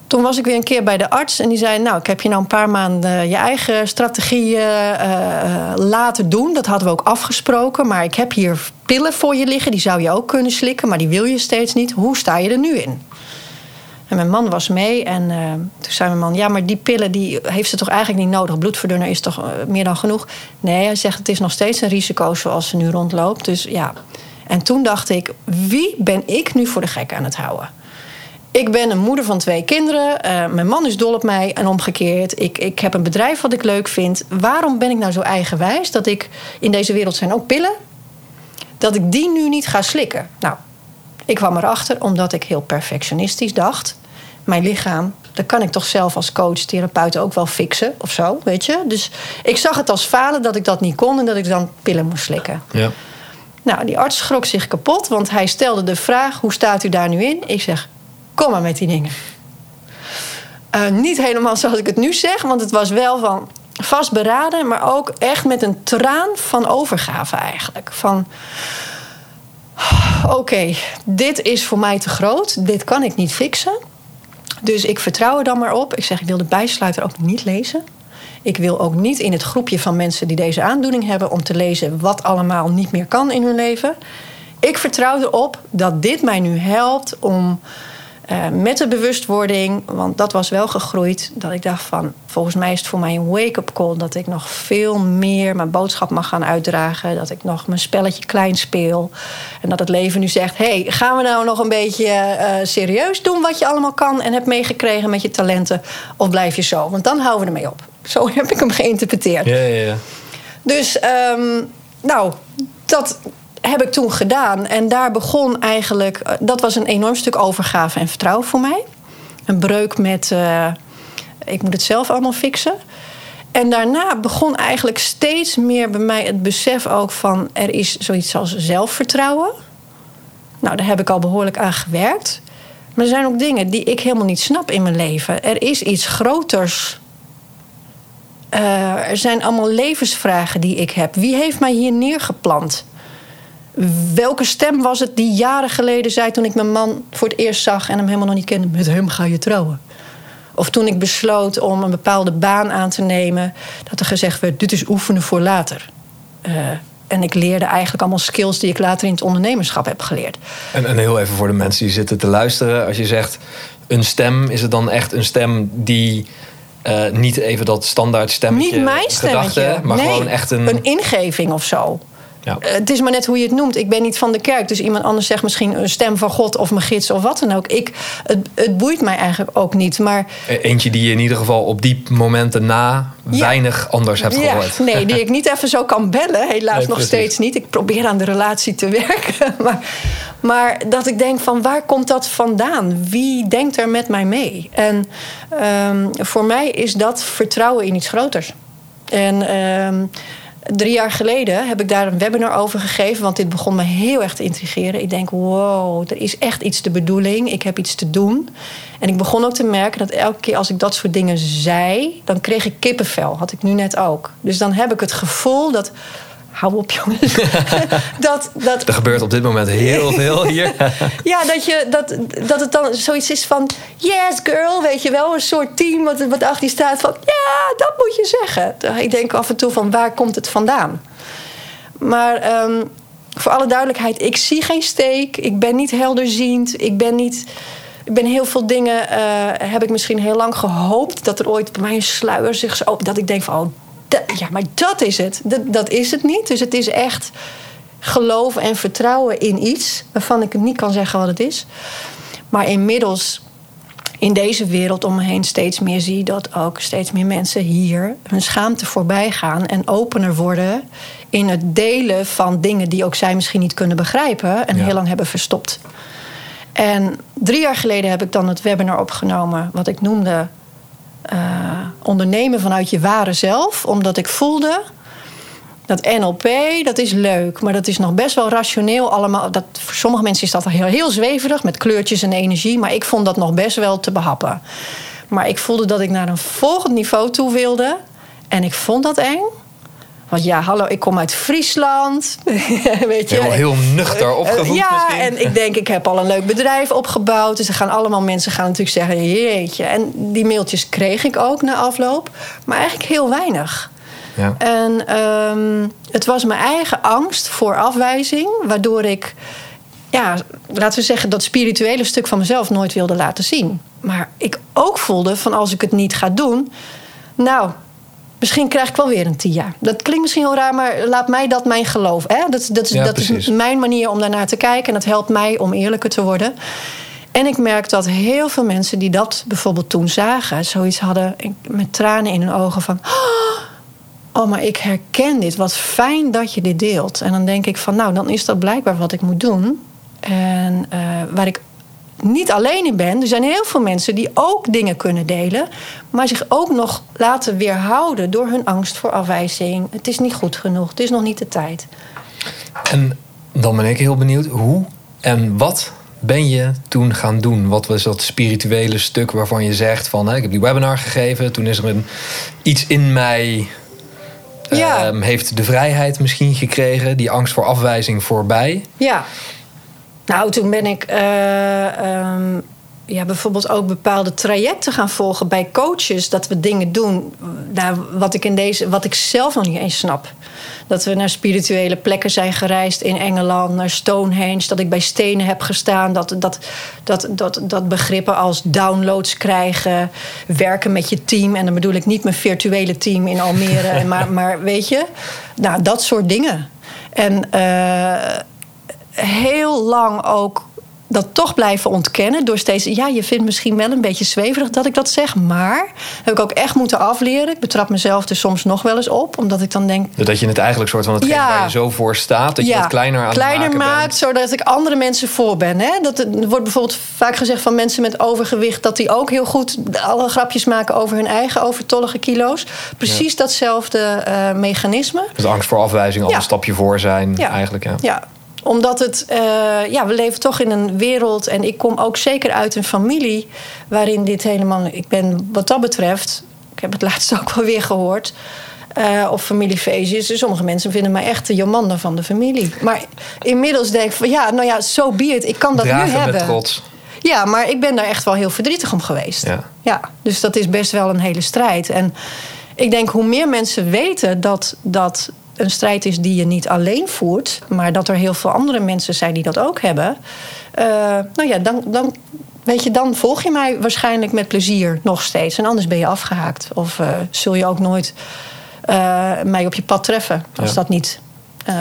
C: toen was ik weer een keer bij de arts en die zei: Nou, ik heb je nou een paar maanden je eigen strategieën eh, laten doen. Dat hadden we ook afgesproken. Maar ik heb hier pillen voor je liggen, die zou je ook kunnen slikken, maar die wil je steeds niet. Hoe sta je er nu in? En mijn man was mee en eh, toen zei mijn man: Ja, maar die pillen die heeft ze toch eigenlijk niet nodig? Bloedverdunner is toch eh, meer dan genoeg? Nee, hij zegt: Het is nog steeds een risico zoals ze nu rondloopt. Dus ja. En toen dacht ik: Wie ben ik nu voor de gek aan het houden? Ik ben een moeder van twee kinderen. Eh, mijn man is dol op mij en omgekeerd. Ik, ik heb een bedrijf wat ik leuk vind. Waarom ben ik nou zo eigenwijs dat ik in deze wereld zijn ook pillen? Dat ik die nu niet ga slikken. Nou, ik kwam erachter omdat ik heel perfectionistisch dacht. Mijn lichaam, dat kan ik toch zelf als coach, therapeut ook wel fixen of zo, weet je. Dus ik zag het als falen dat ik dat niet kon en dat ik dan pillen moest slikken.
A: Ja.
C: Nou, die arts schrok zich kapot, want hij stelde de vraag: hoe staat u daar nu in? Ik zeg: kom maar met die dingen. Eh, niet helemaal zoals ik het nu zeg, want het was wel van vastberaden, maar ook echt met een traan van overgave eigenlijk. Van oké, dit is voor mij te groot, dit kan ik niet fixen. Dus ik vertrouw er dan maar op. Ik zeg, ik wil de bijsluiter ook niet lezen. Ik wil ook niet in het groepje van mensen die deze aandoening hebben om te lezen wat allemaal niet meer kan in hun leven. Ik vertrouw erop dat dit mij nu helpt om eh, met de bewustwording, want dat was wel gegroeid, dat ik dacht van volgens mij is het voor mij een wake-up call dat ik nog veel meer mijn boodschap mag gaan uitdragen, dat ik nog mijn spelletje klein speel en dat het leven nu zegt: hey, gaan we nou nog een beetje eh, serieus doen wat je allemaal kan en hebt meegekregen met je talenten, of blijf je zo? Want dan houden we ermee op. Zo heb ik hem geïnterpreteerd.
A: Ja, ja, ja.
C: Dus, ehm, nou, dat heb ik toen gedaan. En daar begon eigenlijk... eh, Dat was een enorm stuk overgave en vertrouwen voor mij. Een breuk met... eh, ik moet het zelf allemaal fixen. En daarna begon eigenlijk steeds meer bij mij het besef ook van... er is zoiets als zelfvertrouwen. Nou, daar heb ik al behoorlijk aan gewerkt. Maar er zijn ook dingen die ik helemaal niet snap in mijn leven. Er is iets groters eh, er zijn allemaal levensvragen die ik heb. Wie heeft mij hier neergeplant? Welke stem was het die jaren geleden zei toen ik mijn man voor het eerst zag en hem helemaal nog niet kende: met hem ga je trouwen? Of toen ik besloot om een bepaalde baan aan te nemen, dat er gezegd werd: dit is oefenen voor later. Uh, en ik leerde eigenlijk allemaal skills die ik later in het ondernemerschap heb geleerd.
A: En, en heel even voor de mensen die zitten te luisteren. Als je zegt een stem, is het dan echt een stem die uh, niet even dat standaard stemmetje...
C: Niet mijn stemmetje.
A: Gedachte, maar
C: nee,
A: gewoon echt een...
C: Een ingeving of zo. Ja. Eh, het is maar net hoe je het noemt. Ik ben niet van de kerk. Dus iemand anders zegt misschien een stem van God of mijn gids of wat dan ook. Ik, het, het boeit mij eigenlijk ook niet. Maar...
A: E-, eentje die je in ieder geval op die momenten na weinig anders hebt gehoord.
C: Ja, nee, die ik niet even zo kan bellen. Helaas nog steeds niet. Ik probeer aan de relatie te werken. Maar, maar dat ik denk van waar komt dat vandaan? Wie denkt er met mij mee? En um, voor mij is dat vertrouwen in iets groters. En... Um, drie jaar geleden heb ik daar een webinar over gegeven. Want dit begon me heel erg te intrigeren. Ik denk, wow, er is echt iets de bedoeling. Ik heb iets te doen. En ik begon ook te merken dat elke keer als ik dat soort dingen zei... dan kreeg ik kippenvel. Had ik nu net ook. Dus dan heb ik het gevoel dat hou op jongens.
A: dat, dat, er gebeurt op dit moment heel veel hier.
C: ja, dat, je, dat, dat het dan zoiets is van... Yes, girl, weet je wel. Een soort team wat, wat achter je staat van... Ja, dat moet je zeggen. Ik denk af en toe van, waar komt het vandaan? Maar um, voor alle duidelijkheid, ik zie geen steek. Ik ben niet helderziend. Ik ben niet... Ik ben heel veel dingen, uh, heb ik misschien heel lang gehoopt... dat er ooit bij mij een sluier zich zo... dat ik denk van, oh, ja, maar dat is het. Dat, dat is het niet. Dus het is echt geloof en vertrouwen in iets waarvan ik niet kan zeggen wat het is. Maar inmiddels in deze wereld om me heen steeds meer zie dat ook steeds meer mensen hier hun schaamte voorbij gaan en opener worden in het delen van dingen die ook zij misschien niet kunnen begrijpen en heel lang hebben verstopt. En drie jaar geleden heb ik dan het webinar opgenomen, wat ik noemde uh, ondernemen vanuit je ware zelf. Omdat ik voelde dat NLP, dat is leuk, maar dat is nog best wel rationeel allemaal. Dat, voor sommige mensen is dat heel, heel zweverig met kleurtjes en energie, maar ik vond dat nog best wel te behappen. Maar ik voelde dat ik naar een volgend niveau toe wilde en ik vond dat eng. Want ja, hallo, ik kom uit Friesland.
A: Weet je. Heel, heel nuchter opgevoed
C: Ja,
A: misschien.
C: en ik denk, ik heb al een leuk bedrijf opgebouwd. Dus er gaan allemaal mensen gaan natuurlijk zeggen, jeetje. En die mailtjes kreeg ik ook na afloop. Maar eigenlijk heel weinig. Ja. En um, het was mijn eigen angst voor afwijzing. Waardoor ik, ja, laten we zeggen, dat spirituele stuk van mezelf nooit wilde laten zien. Maar ik ook voelde van als ik het niet ga doen... Nou, Misschien krijg ik wel weer een TIA. Dat klinkt misschien heel raar, maar laat mij dat mijn geloof. Hè? Dat, dat, dat is mijn manier om daarnaar te kijken. En dat helpt mij om eerlijker te worden. En ik merk dat heel veel mensen die dat bijvoorbeeld toen zagen, zoiets hadden met tranen in hun ogen van. Oh, maar ik herken dit. Wat fijn dat je dit deelt. En dan denk ik van, nou, dan is dat blijkbaar wat ik moet doen. En uh, waar ik niet alleen in ben. Er zijn heel veel mensen die ook dingen kunnen delen, maar zich ook nog laten weerhouden door hun angst voor afwijzing. Het is niet goed genoeg, het is nog niet de tijd.
A: En dan ben ik heel benieuwd, hoe en wat ben je toen gaan doen? Wat was dat spirituele stuk waarvan je zegt van, hè, ik heb die webinar gegeven, toen is er een, iets in mij ja. Ehm, heeft de vrijheid misschien gekregen, die angst voor afwijzing voorbij.
C: Ja. Nou, toen ben ik uh, um, ja, bijvoorbeeld ook bepaalde trajecten gaan volgen bij coaches. Dat we dingen doen nou, wat, ik in deze, wat ik zelf nog niet eens snap. Dat we naar spirituele plekken zijn gereisd in Engeland, naar Stonehenge. Dat ik bij stenen heb gestaan. Dat, dat, dat, dat, dat begrippen als downloads krijgen, werken met je team. En dan bedoel ik niet mijn virtuele team in Almere, maar, maar weet je, nou, dat soort dingen. En. Uh, heel lang ook dat toch blijven ontkennen. Door steeds, ja, je vindt misschien wel een beetje zweverig dat ik dat zeg. Maar heb ik ook echt moeten afleren. Ik betrap mezelf er soms nog wel eens op. Omdat ik dan denk.
A: Dat je het eigenlijk soort van het ja, waar je zo voor staat. Dat je het kleiner aan
C: kleiner
A: maakt.
C: Zodat ik andere mensen voor ben. Hè? Dat, er wordt bijvoorbeeld vaak gezegd van mensen met overgewicht. dat die ook heel goed alle grapjes maken over hun eigen overtollige kilo's. Precies datzelfde uh, mechanisme.
A: Dus angst voor afwijzing al een stapje voor zijn. Eigenlijk, ja.
C: Omdat het, uh, ja, we leven toch in een wereld. En ik kom ook zeker uit een familie waarin dit helemaal. Ik ben wat dat betreft, ik heb het laatst ook wel weer gehoord. eh, op familiefeestjes. Dus sommige mensen vinden mij echt de Jomanda van de familie. Maar inmiddels denk ik van ja, nou ja, zo so be it. Ik kan dat
A: Dragen
C: nu hebben.
A: met trots.
C: Ja, maar ik ben daar echt wel heel verdrietig om geweest.
A: Ja.
C: ja, dus dat is best wel een hele strijd. En ik denk hoe meer mensen weten dat dat een strijd is die je niet alleen voert, maar dat er heel veel andere mensen zijn die dat ook hebben. eh, nou ja, dan, dan, weet je, dan volg je mij waarschijnlijk met plezier nog steeds. En anders ben je afgehaakt. Of eh, zul je ook nooit eh, mij op je pad treffen als
A: Ja.
C: dat niet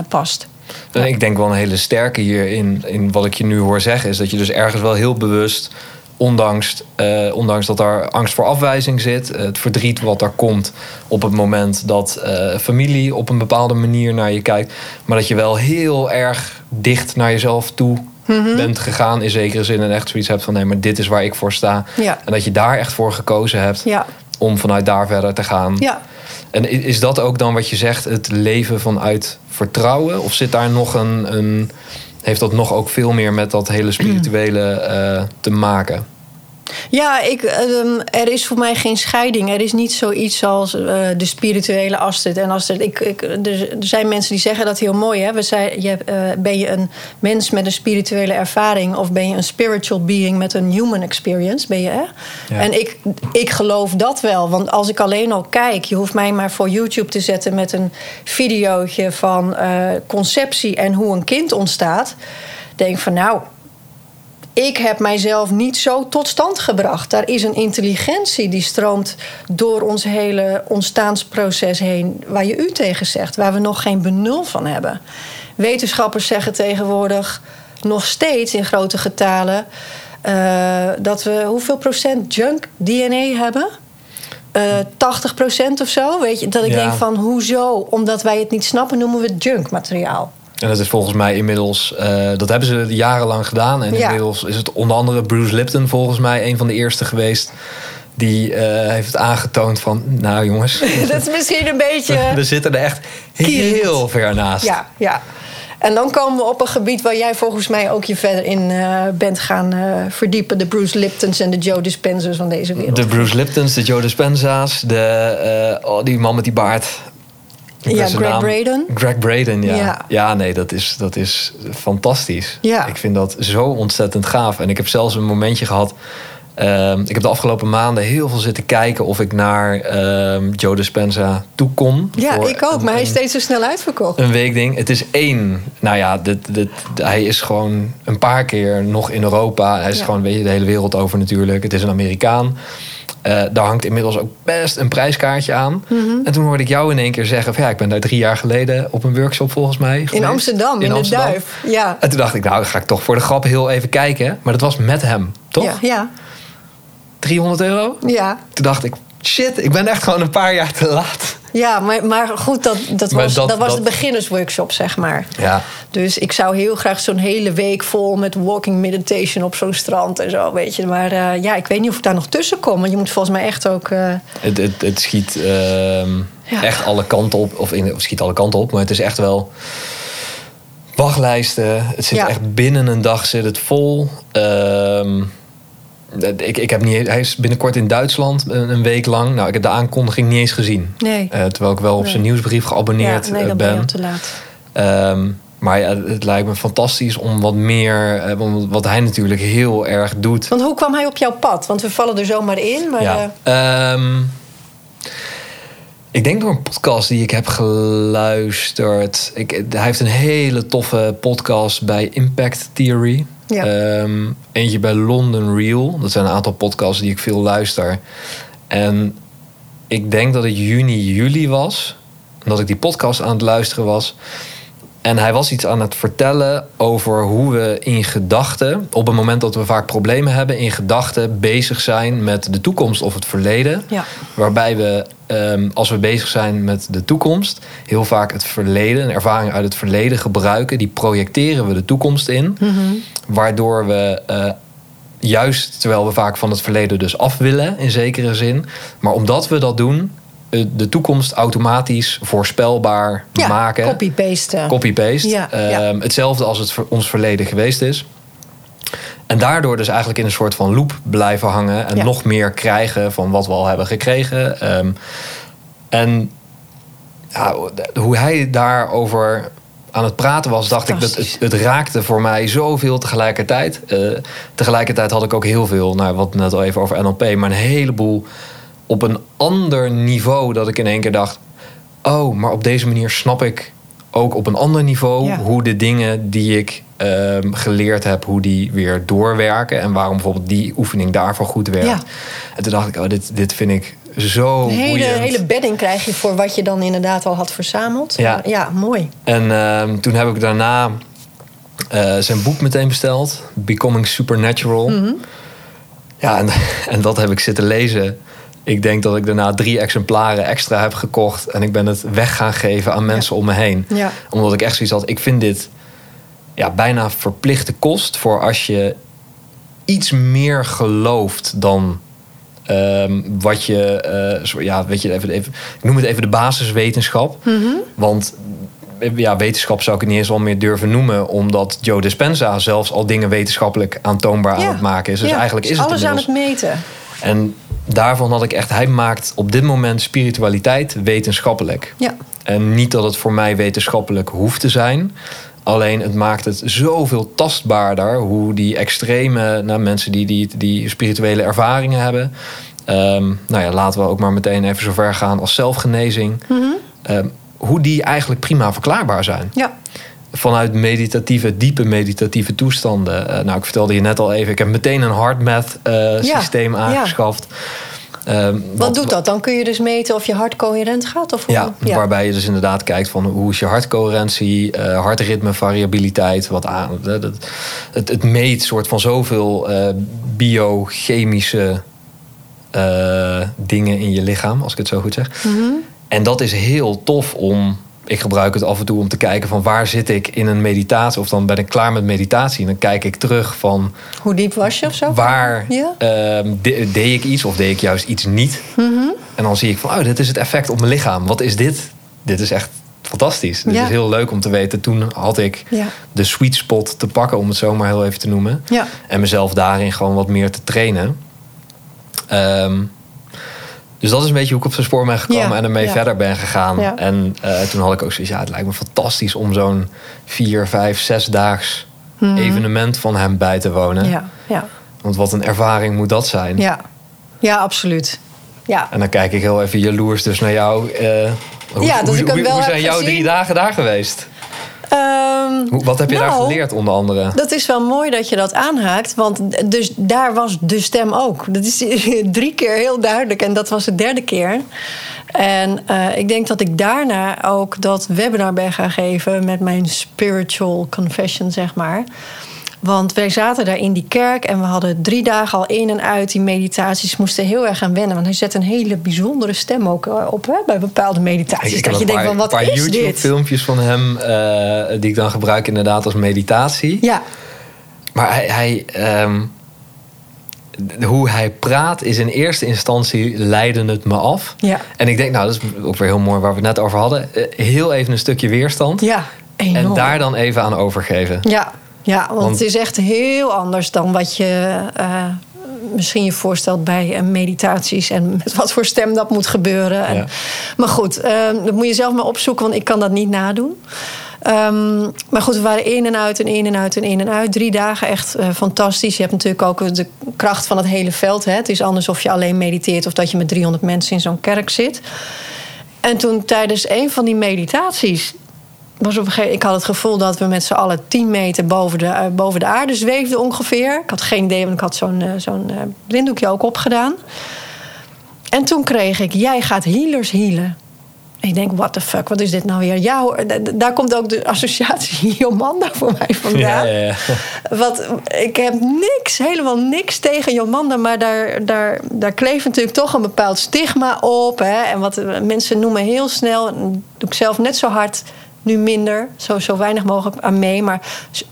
C: past.
A: Ik denk wel een hele sterke hierin, in wat ik je nu hoor zeggen, is dat je dus ergens wel heel bewust, ondanks, eh, ondanks dat daar angst voor afwijzing zit, eh, het verdriet wat daar komt op het moment dat eh, familie op een bepaalde manier naar je kijkt, maar dat je wel heel erg dicht naar jezelf toe
C: Mhm.
A: bent gegaan in zekere zin en echt zoiets hebt van nee, maar dit is waar ik voor sta.
C: Ja.
A: En dat je daar echt voor gekozen hebt
C: Ja,
A: om vanuit daar verder te gaan.
C: ja.
A: En is dat ook dan wat je zegt, het leven vanuit vertrouwen? Of zit daar nog een. een heeft dat nog ook veel meer met dat hele spirituele eh, te maken?
C: Ja, ik, ehm, er is voor mij geen scheiding. Er is niet zoiets als eh, de spirituele Astrid en Astrid. Ik, ik, er, er zijn mensen die zeggen dat heel mooi. Hè? We zei, je, eh, ben je een mens met een spirituele ervaring... of ben je een spiritual being met een human experience? Ben je, hè?
A: Ja.
C: En ik, ik geloof dat wel. Want als ik alleen al kijk... je hoeft mij maar voor YouTube te zetten... met een videootje van eh, conceptie en hoe een kind ontstaat... denk ik van nou ik heb mijzelf niet zo tot stand gebracht. Daar is een intelligentie die stroomt door ons hele ontstaansproces heen, waar je u tegen zegt, waar we nog geen benul van hebben. Wetenschappers zeggen tegenwoordig nog steeds in grote getalen eh, dat we hoeveel procent junk DNA hebben? Eh 80 procent of zo. Weet je, dat ik
A: Ja.
C: denk van hoezo? Omdat wij het niet snappen, noemen we het junkmateriaal.
A: En dat is volgens mij inmiddels, eh, dat hebben ze jarenlang gedaan. En
C: Ja.
A: inmiddels is het onder andere Bruce Lipton volgens mij een van de eerste geweest. Die eh, heeft het aangetoond van, nou jongens,
C: dat is misschien een beetje.
A: we zitten er echt heel ver naast.
C: Ja, ja. En dan komen we op een gebied waar jij volgens mij ook je verder in eh, bent gaan verdiepen. De Bruce Liptons en de Joe Dispenzers van deze wereld.
A: De Bruce Liptons, de Joe Dispenza's, de, oh, die man met die baard.
C: Ja, Greg
A: naam-
C: Braden.
A: Greg Braden, ja. ja.
C: Ja.
A: nee, dat is, dat is fantastisch.
C: Ja.
A: Ik vind dat zo ontzettend gaaf. En ik heb zelfs een momentje gehad. ehm, ik heb de afgelopen maanden heel veel zitten kijken of ik naar ehm, Joe Dispenza toe kon.
C: Ja, ik ook,
A: een-
C: maar hij is steeds zo snel uitverkocht.
A: een weekding. Het is één. Nou ja, dit, dit, hij is gewoon een paar keer nog in Europa. Hij is
C: Ja.
A: gewoon weet je, de hele wereld over natuurlijk. Het is een Amerikaan. Eh, daar hangt inmiddels ook best een prijskaartje aan.
C: Mhm.
A: En toen hoorde ik jou in één keer zeggen... Van, ja, ik ben daar drie jaar geleden op een workshop volgens mij
C: In
A: geweest.
C: Amsterdam, in,
A: Amsterdam.
C: de Duif. Ja.
A: En toen dacht ik, nou, dan ga ik toch voor de grap heel even kijken. Maar dat was met hem, toch?
C: Ja, ja,
A: 300 euro?
C: ja.
A: Toen dacht ik, shit, ik ben echt gewoon een paar jaar te laat.
C: Ja, maar, maar goed, dat, dat
A: Maar
C: was,
A: dat-
C: dat, was
A: dat-
C: de beginnersworkshop, zeg maar.
A: Ja,
C: Dus ik zou heel graag zo'n hele week vol met walking meditation op zo'n strand en zo, weet je. Maar eh, ja, ik weet niet of ik daar nog tussen kom. Want je moet volgens mij echt ook... eh,
A: Het, het, het schiet ehm,
C: Ja.
A: echt alle kanten op. Of, in, of schiet alle kanten op, maar het is echt wel wachtlijsten. Het zit
C: Ja.
A: echt binnen een dag zit het vol. Ehm, ik, ik heb niet, hij is binnenkort in Duitsland een, week lang. Nou, ik heb de aankondiging niet eens gezien.
C: nee.
A: Eh, terwijl ik wel op zijn nieuwsbrief geabonneerd
C: ja, nee,
A: eh,
C: ben
A: ben.
C: te laat.
A: Ehm, maar ja, het lijkt me fantastisch om wat meer... eh, wat hij natuurlijk heel erg doet...
C: Want hoe kwam hij op jouw pad? Want we vallen er zomaar in. Maar
A: Ja.
C: eh,
A: Ehm, ik denk door een podcast die ik heb geluisterd. Ik, hij heeft een hele toffe podcast bij Impact Theory.
C: Ja.
A: Ehm, eentje bij London Real. Dat zijn een aantal podcasts die ik veel luister. En ik denk dat het juni, juli was. Dat ik die podcast aan het luisteren was. En hij was iets aan het vertellen over hoe we in gedachten, op het moment dat we vaak problemen hebben, in gedachten bezig zijn met de toekomst of het verleden.
C: Ja.
A: Waarbij we, ehm, als we bezig zijn met de toekomst, heel vaak het verleden, een ervaring uit het verleden gebruiken. Die projecteren we de toekomst in. Waardoor we eh, juist terwijl we vaak van het verleden dus af willen, in zekere zin. Maar omdat we dat doen, eh, de toekomst automatisch voorspelbaar
C: ja,
A: maken.
C: copy-paste.
A: Copy-paste.
C: Ja,
A: Ehm,
C: ja.
A: Hetzelfde als het ons verleden geweest is. En daardoor dus eigenlijk in een soort van loop blijven hangen. En
C: Ja.
A: nog meer krijgen van wat we al hebben gekregen. Ehm, en ja, hoe hij daarover aan het praten was, dacht ik dat het, het, raakte voor mij zoveel tegelijkertijd. Uh, tegelijkertijd had ik ook heel veel, nou, wat net al even over NLP, maar een heleboel op een ander niveau dat ik in één keer dacht: oh, maar op deze manier snap ik ook op een ander niveau hoe de dingen die ik um, geleerd heb, hoe die weer doorwerken en waarom bijvoorbeeld die oefening daarvoor goed werkt. Ja. En toen dacht ik: oh, dit, dit vind ik zo
C: een hele, hele bedding krijg je voor wat je dan inderdaad al had verzameld. Ja, ja mooi.
A: En uh, toen heb ik daarna uh, zijn boek meteen besteld, Becoming Supernatural. Mm -hmm. Ja, en, en dat heb ik zitten lezen. Ik denk dat ik daarna drie exemplaren extra heb gekocht. En ik ben het weg gaan geven aan mensen om me heen. Ja. Omdat ik echt zoiets had. Ik vind dit ja, bijna verplichte kost voor als je iets meer gelooft dan um, wat je, uh, ja, weet je, even, even, ik noem het even de basiswetenschap. Mm -hmm. Want ja, wetenschap zou ik het niet eens al meer durven noemen, omdat Joe Dispenza zelfs al dingen wetenschappelijk aantoonbaar ja. aan het maken is. Dus ja, eigenlijk is het
C: alles aan het meten.
A: En daarvan had ik echt, hij maakt op dit moment spiritualiteit wetenschappelijk. Ja. En niet dat het voor mij wetenschappelijk hoeft te zijn. Alleen het maakt het zoveel tastbaarder hoe die extreme nou, mensen die, die, die spirituele ervaringen hebben. Um, nou ja, laten we ook maar meteen even zover gaan als zelfgenezing. Mm hoe die eigenlijk prima verklaarbaar zijn. Ja. Vanuit meditatieve, diepe meditatieve toestanden. Uh, nou, ik vertelde je net al even, ik heb meteen een hardmath uh, systeem aangeschaft. Ja.
C: Ehm, wat, doet dat? Dan kun je dus meten of je hart coherent gaat? Of
A: ja, waarbij je dus inderdaad kijkt van hoe is je hartcoherentie, uh, hartritme, variabiliteit. Wat aan, het, het, het meet soort van zoveel uh, biochemische uh, dingen in je lichaam, als ik het zo goed zeg. Mm -hmm. En dat is heel tof om ik gebruik het af en toe om te kijken van waar zit ik in een meditatie. Of dan ben ik klaar met meditatie. En dan kijk ik terug van...
C: Hoe diep was je of zo?
A: Waar ja. uh, deed ik iets of deed ik juist iets niet? Mm -hmm. En dan zie ik van, oh, dit is het effect op mijn lichaam. Wat is dit? Dit is echt fantastisch. Ja. Dit is heel leuk om te weten. Toen had ik ja. de sweet spot te pakken, om het zo maar heel even te noemen. Ja. En mezelf daarin gewoon wat meer te trainen. Um, dus dat is een beetje hoe ik op zijn spoor ben gekomen en ermee verder ben gegaan. En uh, toen had ik ook zoiets, ja, het lijkt me fantastisch om zo'n vier, vijf, zes daags hmm. evenement van hem bij te wonen. Ja, ja. Want wat een ervaring moet dat zijn.
C: Ja, ja absoluut. Ja.
A: En dan kijk ik heel even jaloers dus naar jou. Uh, hoe, ja, dus hoe, hoe, hoe zijn jouw drie dagen daar geweest? Um, Wat heb je daar nou, geleerd onder andere?
C: Dat is wel mooi dat je dat aanhaakt. Want dus daar was de stem ook. Dat is drie keer heel duidelijk. En dat was de derde keer. En uh, ik denk dat ik daarna ook dat webinar ben gaan geven... met mijn spiritual confession, zeg maar. Want wij zaten daar in die kerk en we hadden drie dagen al in en uit die meditaties. Moesten heel erg gaan wennen. Want hij zet een hele bijzondere stem ook eh, op hè, bij bepaalde meditaties. Ik
A: dat je denkt van wat paar is YouTube filmpjes van hem uh, die ik dan gebruik inderdaad als meditatie. Ja. Maar hij, hij um, hoe hij praat is in eerste instantie leidde het me af. Ja. En ik denk, nou, dat is ook weer heel mooi waar we het net over hadden. Eh, heel even een stukje weerstand. Ja, enorm. En daar dan even aan overgeven.
C: Ja, ja, want, het is echt heel anders dan wat je uh, misschien je voorstelt bij uh, meditaties en met wat voor stem dat moet gebeuren. Ja. En, maar goed, uh, dat moet je zelf maar opzoeken, want ik kan dat niet nadoen. Um, maar goed, we waren in en uit en in en uit en in en uit. Drie dagen echt fantastisch. Je hebt natuurlijk ook de kracht van het hele veld. Hè. Het is anders of je alleen mediteert of dat je met 300 mensen in zo'n kerk zit. En toen tijdens een van die meditaties was op een gegeven, ik had het gevoel dat we met z'n allen 10 meter boven de, uh, boven de aarde zweefden ongeveer. Ik had geen idee, want ik had zo'n uh, zo'n uh, blinddoekje ook opgedaan. En toen kreeg ik, jij gaat healers healen. En ik denk, what the fuck, wat is dit nou weer? Ja, daar komt ook de associatie Jomanda voor mij vandaan. Ja, ja, ja. Wat, ik heb niks, helemaal niks tegen Jomanda... maar daar, daar, daar kleeft natuurlijk toch een bepaald stigma op. Hè? En wat mensen noemen heel snel, doe ik zelf net zo hard nu minder, zo, zo weinig mogelijk aan mee. Maar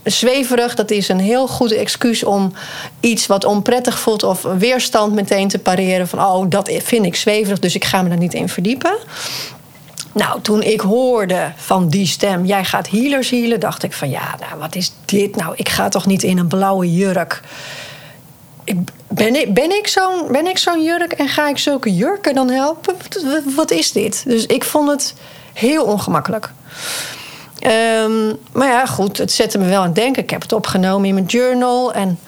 C: zweverig, dat is een heel goed excuus om iets wat onprettig voelt of weerstand meteen te pareren. Van oh, dat vind ik zweverig, dus ik ga me daar niet in verdiepen. Nou, toen ik hoorde van die stem, jij gaat healers healen, dacht ik van ja, nou, wat is dit nou? Ik ga toch niet in een blauwe jurk. Ik, ben ik, ben ik zo'n zo'n jurk en ga ik zulke jurken dan helpen? Wat is dit? Dus ik vond het Heel ongemakkelijk. Ehm, maar ja, goed, het zette me wel aan het denken. Ik heb het opgenomen in mijn journal. En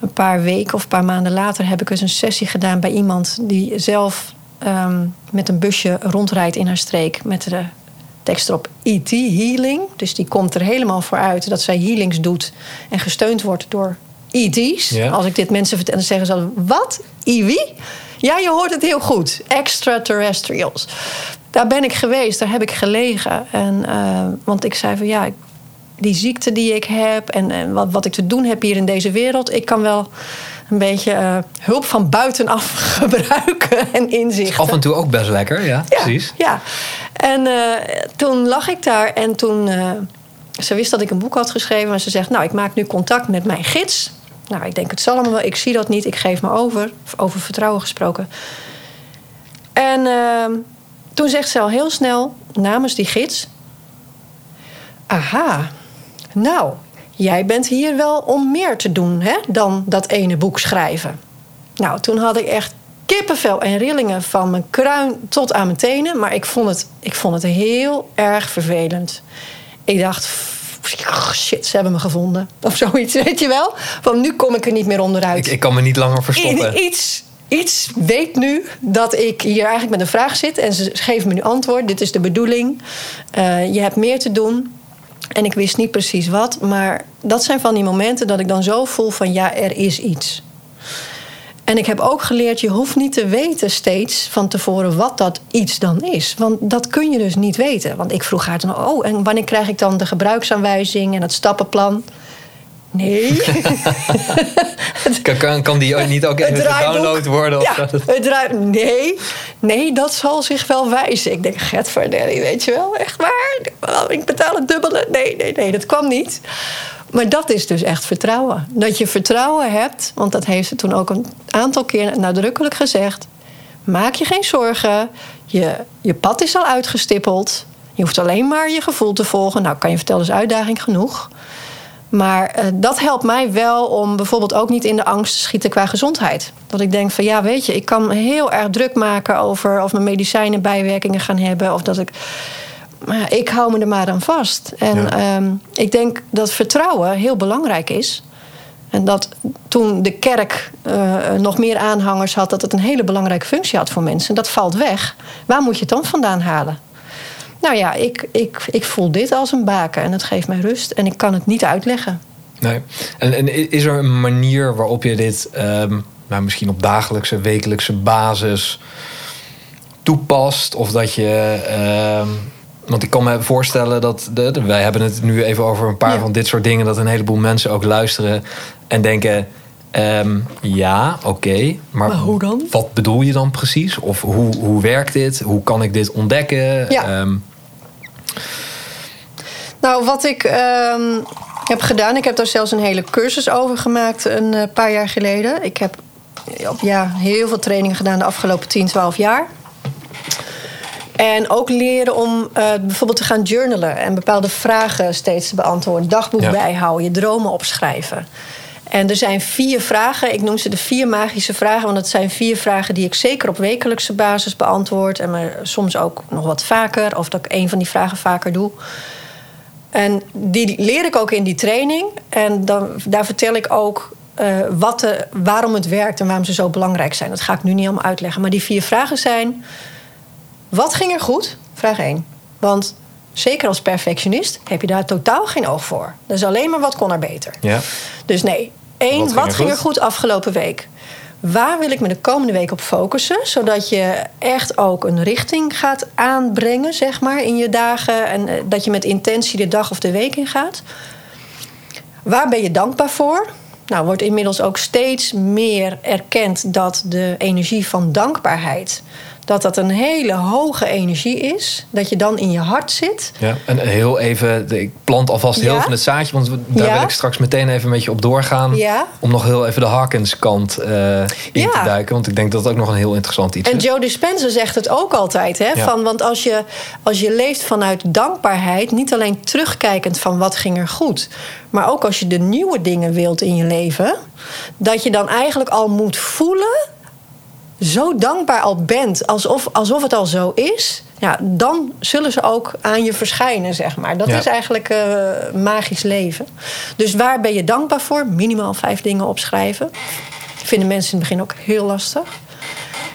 C: een paar weken of een paar maanden later heb ik dus een sessie gedaan bij iemand die zelf ehm, met een busje rondrijdt in haar streek met de tekst erop ET Healing. Dus die komt er helemaal voor uit dat zij healings doet en gesteund wordt door ET's.
A: Ja.
C: Als ik dit mensen vertel, dan zeggen ze: Wat? IWI? Ja, je hoort het heel goed. Extraterrestrials. Daar ben ik geweest, daar heb ik gelegen. En, eh, want ik zei van ja, ik- die ziekte die ik heb en, en wat, wat ik te doen heb hier in deze wereld, ik kan wel een beetje eh, hulp van buitenaf gebruiken en inzichten.
A: Af en toe ook best lekker, ja,
C: Ja,
A: precies.
C: Ja. En eh, toen lag ik daar en toen... ze wist dat ik een boek had geschreven. En ze zegt, nou, ik maak nu contact met mijn gids. Nou, ik denk, het zal allemaal wel. Ik zie dat niet, ik geef me over. Over vertrouwen gesproken. En toen zegt ze al heel snel, namens die gids... Aha, nou, jij bent hier wel om meer te doen hè, dan dat ene boek schrijven. Nou, toen had ik echt kippenvel en rillingen van mijn kruin tot aan mijn tenen. Maar ik vond het, ik vond het heel erg vervelend. Ik dacht, "Pff, shit, ze hebben me gevonden. Of zoiets, weet je wel? Want nu kom ik er niet meer onderuit.
A: Ik, ik kan me niet langer verstoppen.
C: I- iets, iets weet nu dat ik hier eigenlijk met een vraag zit. En ze geven me nu antwoord. Dit is de bedoeling. Eh, je hebt meer te doen. En ik wist niet precies wat. Maar dat zijn van die momenten dat ik dan zo voel van ja, er is iets. En ik heb ook geleerd, je hoeft niet te weten steeds van tevoren wat dat iets dan is. Want dat kun je dus niet weten. Want ik vroeg haar dan, oh, en wanneer krijg ik dan de gebruiksaanwijzing en het stappenplan? Nee.
A: Kan, kan, die niet ook even gedownload worden? Of
C: Ja,
A: zo?
C: het draai... Nee, nee, dat zal zich wel wijzen. Ik denk, Getverdelli, weet je wel, echt waar? Ik betaal het dubbele. Nee, nee, nee, dat kwam niet. Maar dat is dus echt vertrouwen. Dat je vertrouwen hebt, want dat heeft ze toen ook een aantal keer nadrukkelijk gezegd. Maak je geen zorgen. Je, je pad is al uitgestippeld. Je hoeft alleen maar je gevoel te volgen. Nou, kan je vertellen, is uitdaging genoeg. Maar eh, dat helpt mij wel om bijvoorbeeld ook niet in de angst te schieten qua gezondheid. Dat ik denk van ja, weet je, ik kan me heel erg druk maken over of mijn medicijnen bijwerkingen gaan hebben. Of dat ik. Maar ik hou me er maar aan vast. En
A: Ja.
C: ehm, ik denk dat vertrouwen heel belangrijk is. En dat toen de kerk eh, nog meer aanhangers had, dat het een hele belangrijke functie had voor mensen. Dat valt weg. Waar moet je het dan vandaan halen? Nou ja, ik, ik, ik voel dit als een baken en het geeft mij rust. En ik kan het niet uitleggen.
A: Nee. En, en is er een manier waarop je dit ehm, nou, misschien op dagelijkse, wekelijkse basis toepast? Of dat je. ehm, want ik kan me voorstellen dat. De, de- wij hebben het nu even over een paar
C: Ja.
A: van dit soort dingen. Dat een heleboel mensen ook luisteren en denken. Ehm, ja, oké. maar,
C: Maar hoe dan?
A: Wat bedoel je dan precies? Of hoe, hoe werkt dit? Hoe kan ik dit ontdekken?
C: Ja.
A: Ehm,
C: Nou, wat ik ehm, heb gedaan, ik heb daar zelfs een hele cursus over gemaakt een eh, paar jaar geleden. Ik heb op, ja, heel veel trainingen gedaan de afgelopen 10, 12 jaar. En ook leren om eh, bijvoorbeeld te gaan journalen en bepaalde vragen steeds te beantwoorden. Dagboek
A: Ja.
C: bijhouden, je dromen opschrijven. En er zijn vier vragen, ik noem ze de vier magische vragen, want het zijn vier vragen die ik zeker op wekelijkse basis beantwoord. En maar soms ook nog wat vaker, of dat ik een van die vragen vaker doe. En die leer ik ook in die training. En dan, daar vertel ik ook eh, wat de, waarom het werkt en waarom ze zo belangrijk zijn. Dat ga ik nu niet allemaal uitleggen. Maar die vier vragen zijn: wat ging er goed? Vraag 1. Want zeker als perfectionist heb je daar totaal geen oog voor. Dus alleen maar wat kon er beter.
A: ja.
C: Dus nee, één,
A: Wat
C: wat,
A: ging er
C: ging er
A: goed?
C: afgelopen week? Waar wil ik me de komende week op focussen? Zodat je echt ook een richting gaat aanbrengen, zeg maar, in je dagen. En eh, dat je met intentie de dag of de week ingaat. Waar ben je dankbaar voor? Nou, wordt inmiddels ook steeds meer erkend dat de energie van dankbaarheid... dat dat een hele hoge energie is. Dat je dan in je hart zit.
A: Ja, en heel even, ik plant alvast heel
C: Ja?
A: van het zaadje, want daar
C: Ja?
A: wil ik straks meteen even met je op doorgaan.
C: Ja?
A: Om nog heel even de Hawkins kant eh, in te duiken, want ik denk dat dat ook nog een heel interessant iets
C: En
A: is.
C: Joe Dispenza zegt het ook altijd. Hè? Van, want als je, als je leeft vanuit dankbaarheid, niet alleen terugkijkend van wat ging er goed, maar ook als je de nieuwe dingen wilt in je leven, dat je dan eigenlijk al moet voelen, zo dankbaar al bent, alsof, alsof het al zo is, ja, dan zullen ze ook aan je verschijnen, zeg maar. Dat
A: Ja.
C: is eigenlijk eh, magisch leven. Dus waar ben je dankbaar voor? Minimaal vijf dingen opschrijven. Vinden mensen in het begin ook heel lastig.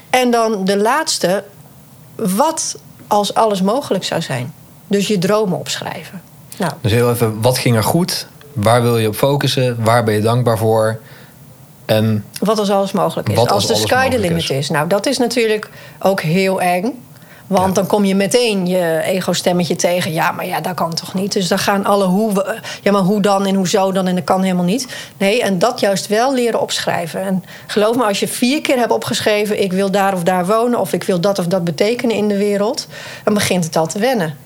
C: En dan de laatste. Wat als alles mogelijk zou zijn? Dus je dromen opschrijven. Nou,
A: Dus heel even, wat ging er goed? Waar wil je op focussen? Waar ben je dankbaar voor? En
C: Wat als alles mogelijk is.
A: Als
C: als de sky the
A: mogelijk
C: limit
A: is.
C: is. Nou, dat is natuurlijk ook heel eng. Want
A: Ja.
C: dan kom je meteen je ego-stemmetje tegen. Ja, maar ja, dat kan toch niet? Dus dan gaan alle hoe... we- Ja, maar hoe dan en hoezo dan en dat kan helemaal niet. Nee, en dat juist wel leren opschrijven. En geloof me, als je vier keer hebt opgeschreven... ik wil daar of daar wonen... of ik wil dat of dat betekenen in de wereld... dan begint het al te wennen.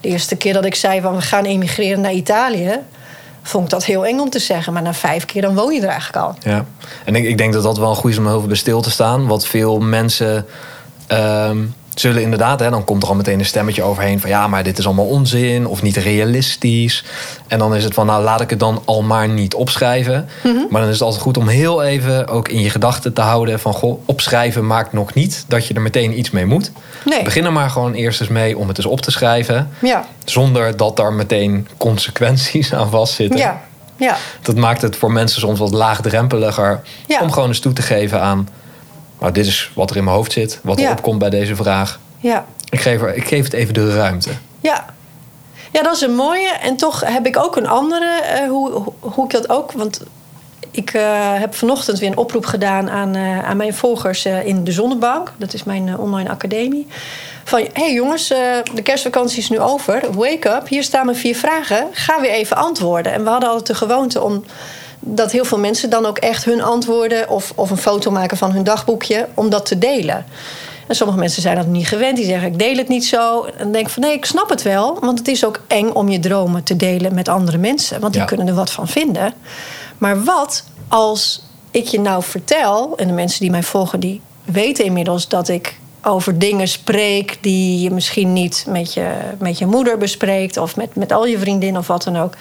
C: De eerste keer dat ik zei van we gaan emigreren naar Italië... vond ik dat heel eng om te zeggen. Maar na vijf keer dan woon je er eigenlijk al.
A: Ja, en ik, ik denk dat dat wel goed is om veel bij stil te staan. Wat veel mensen ehm, zullen inderdaad, hè, dan komt er al meteen een stemmetje overheen van ja, maar dit is allemaal onzin of niet realistisch. En dan is het van nou, laat ik het dan al maar niet opschrijven. Maar dan is het altijd goed om heel even ook in je gedachten te houden van goh, opschrijven maakt nog niet dat je er meteen iets mee moet.
C: Nee.
A: Begin er maar gewoon eerst eens mee om het eens op te schrijven.
C: Ja,
A: Zonder dat daar meteen consequenties aan vastzitten.
C: ja, ja.
A: Dat maakt het voor mensen soms wat laagdrempeliger
C: Ja.
A: om gewoon eens toe te geven aan. Nou, dit is wat er in mijn hoofd zit, wat er
C: Ja.
A: opkomt bij deze vraag.
C: ja.
A: Ik geef, er, ik geef het even de ruimte.
C: Ja. Ja, dat is een mooie. En toch heb ik ook een andere, eh, hoe, hoe- ik dat ook... Want ik eh, heb vanochtend weer een oproep gedaan aan, eh, aan mijn volgers in de Zonnebank. Dat is mijn online academie. Van, hé hey jongens, de kerstvakantie is nu over. Wake up, hier staan mijn vier vragen. Ga weer even antwoorden. En we hadden altijd de gewoonte om... dat heel veel mensen dan ook echt hun antwoorden... of, of een foto maken van hun dagboekje, om dat te delen. En sommige mensen zijn dat niet gewend. Die zeggen, ik deel het niet zo. En dan denk ik van, nee, ik snap het wel. Want het is ook eng om je dromen te delen met andere mensen. Want die
A: Ja.
C: kunnen er wat van vinden. Maar wat als ik je nou vertel... en de mensen die mij volgen, die weten inmiddels... dat ik over dingen spreek die je misschien niet met je, met je moeder bespreekt... of met, met al je vriendinnen of wat dan ook.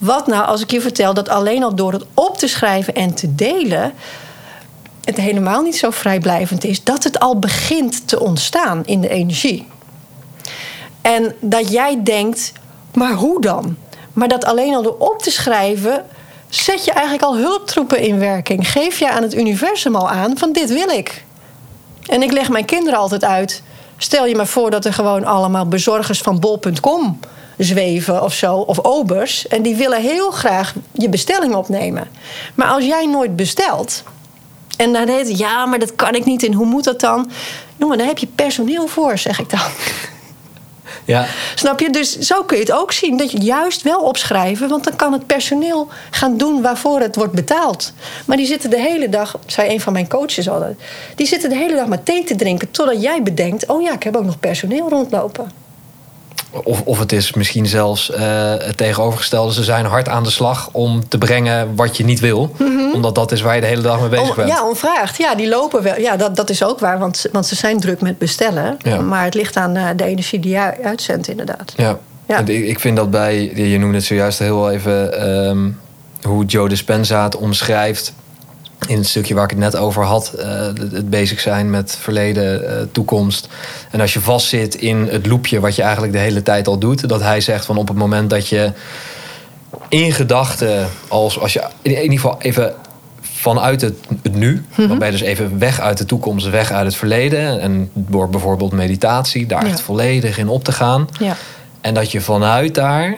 C: Wat nou als ik je vertel dat alleen al door het op te schrijven en te delen het helemaal niet zo vrijblijvend is, dat het al begint te ontstaan in de energie. En dat jij denkt, maar hoe dan? Maar dat alleen al door op te schrijven, zet je eigenlijk al hulptroepen in werking. Geef je aan het universum al aan van dit wil ik. En ik leg mijn kinderen altijd uit. Stel je maar voor dat er gewoon allemaal bezorgers van bol.com zweven of zo, of obers. En die willen heel graag je bestelling opnemen. Maar als jij nooit bestelt, en dan heet het, ja, maar dat kan ik niet. En hoe moet dat dan? Jongen, daar heb je personeel voor, zeg ik dan.
A: Ja,
C: Snap je? Dus zo kun je het ook zien. Dat je juist wel opschrijven, want dan kan het personeel gaan doen waarvoor het wordt betaald. Maar die zitten de hele dag, zei een van mijn coaches altijd, die zitten de hele dag maar thee te drinken totdat jij bedenkt: oh ja, ik heb ook nog personeel rondlopen.
A: Of, of het is misschien zelfs eh, het tegenovergestelde. Ze zijn hard aan de slag om te brengen wat je niet wil. Omdat dat is waar je de hele dag mee bezig
C: Om-
A: bent.
C: Mhm. ja, onvraagd. Ja, die lopen wel. Ja, dat, dat is ook waar, want, want ze zijn druk met bestellen.
A: Ja.
C: Maar het ligt aan eh, de energie die jij uitzendt, inderdaad.
A: Ja.
C: Ja.
A: Ik vind dat bij, je noemde het zojuist heel even, ehm, hoe Joe Dispenza het omschrijft. In het stukje waar ik het net over had, eh, het, bezig zijn met verleden, eh, toekomst. En als je vastzit in het loopje wat je eigenlijk de hele tijd al doet, dat hij zegt van op het moment dat je in gedachten, als, als je in ieder geval even vanuit het, het nu, dan ben je dus even weg uit de toekomst, weg uit het verleden. En door bijvoorbeeld meditatie daar
C: Ja.
A: echt volledig in op te gaan.
C: Ja.
A: En dat je vanuit daar,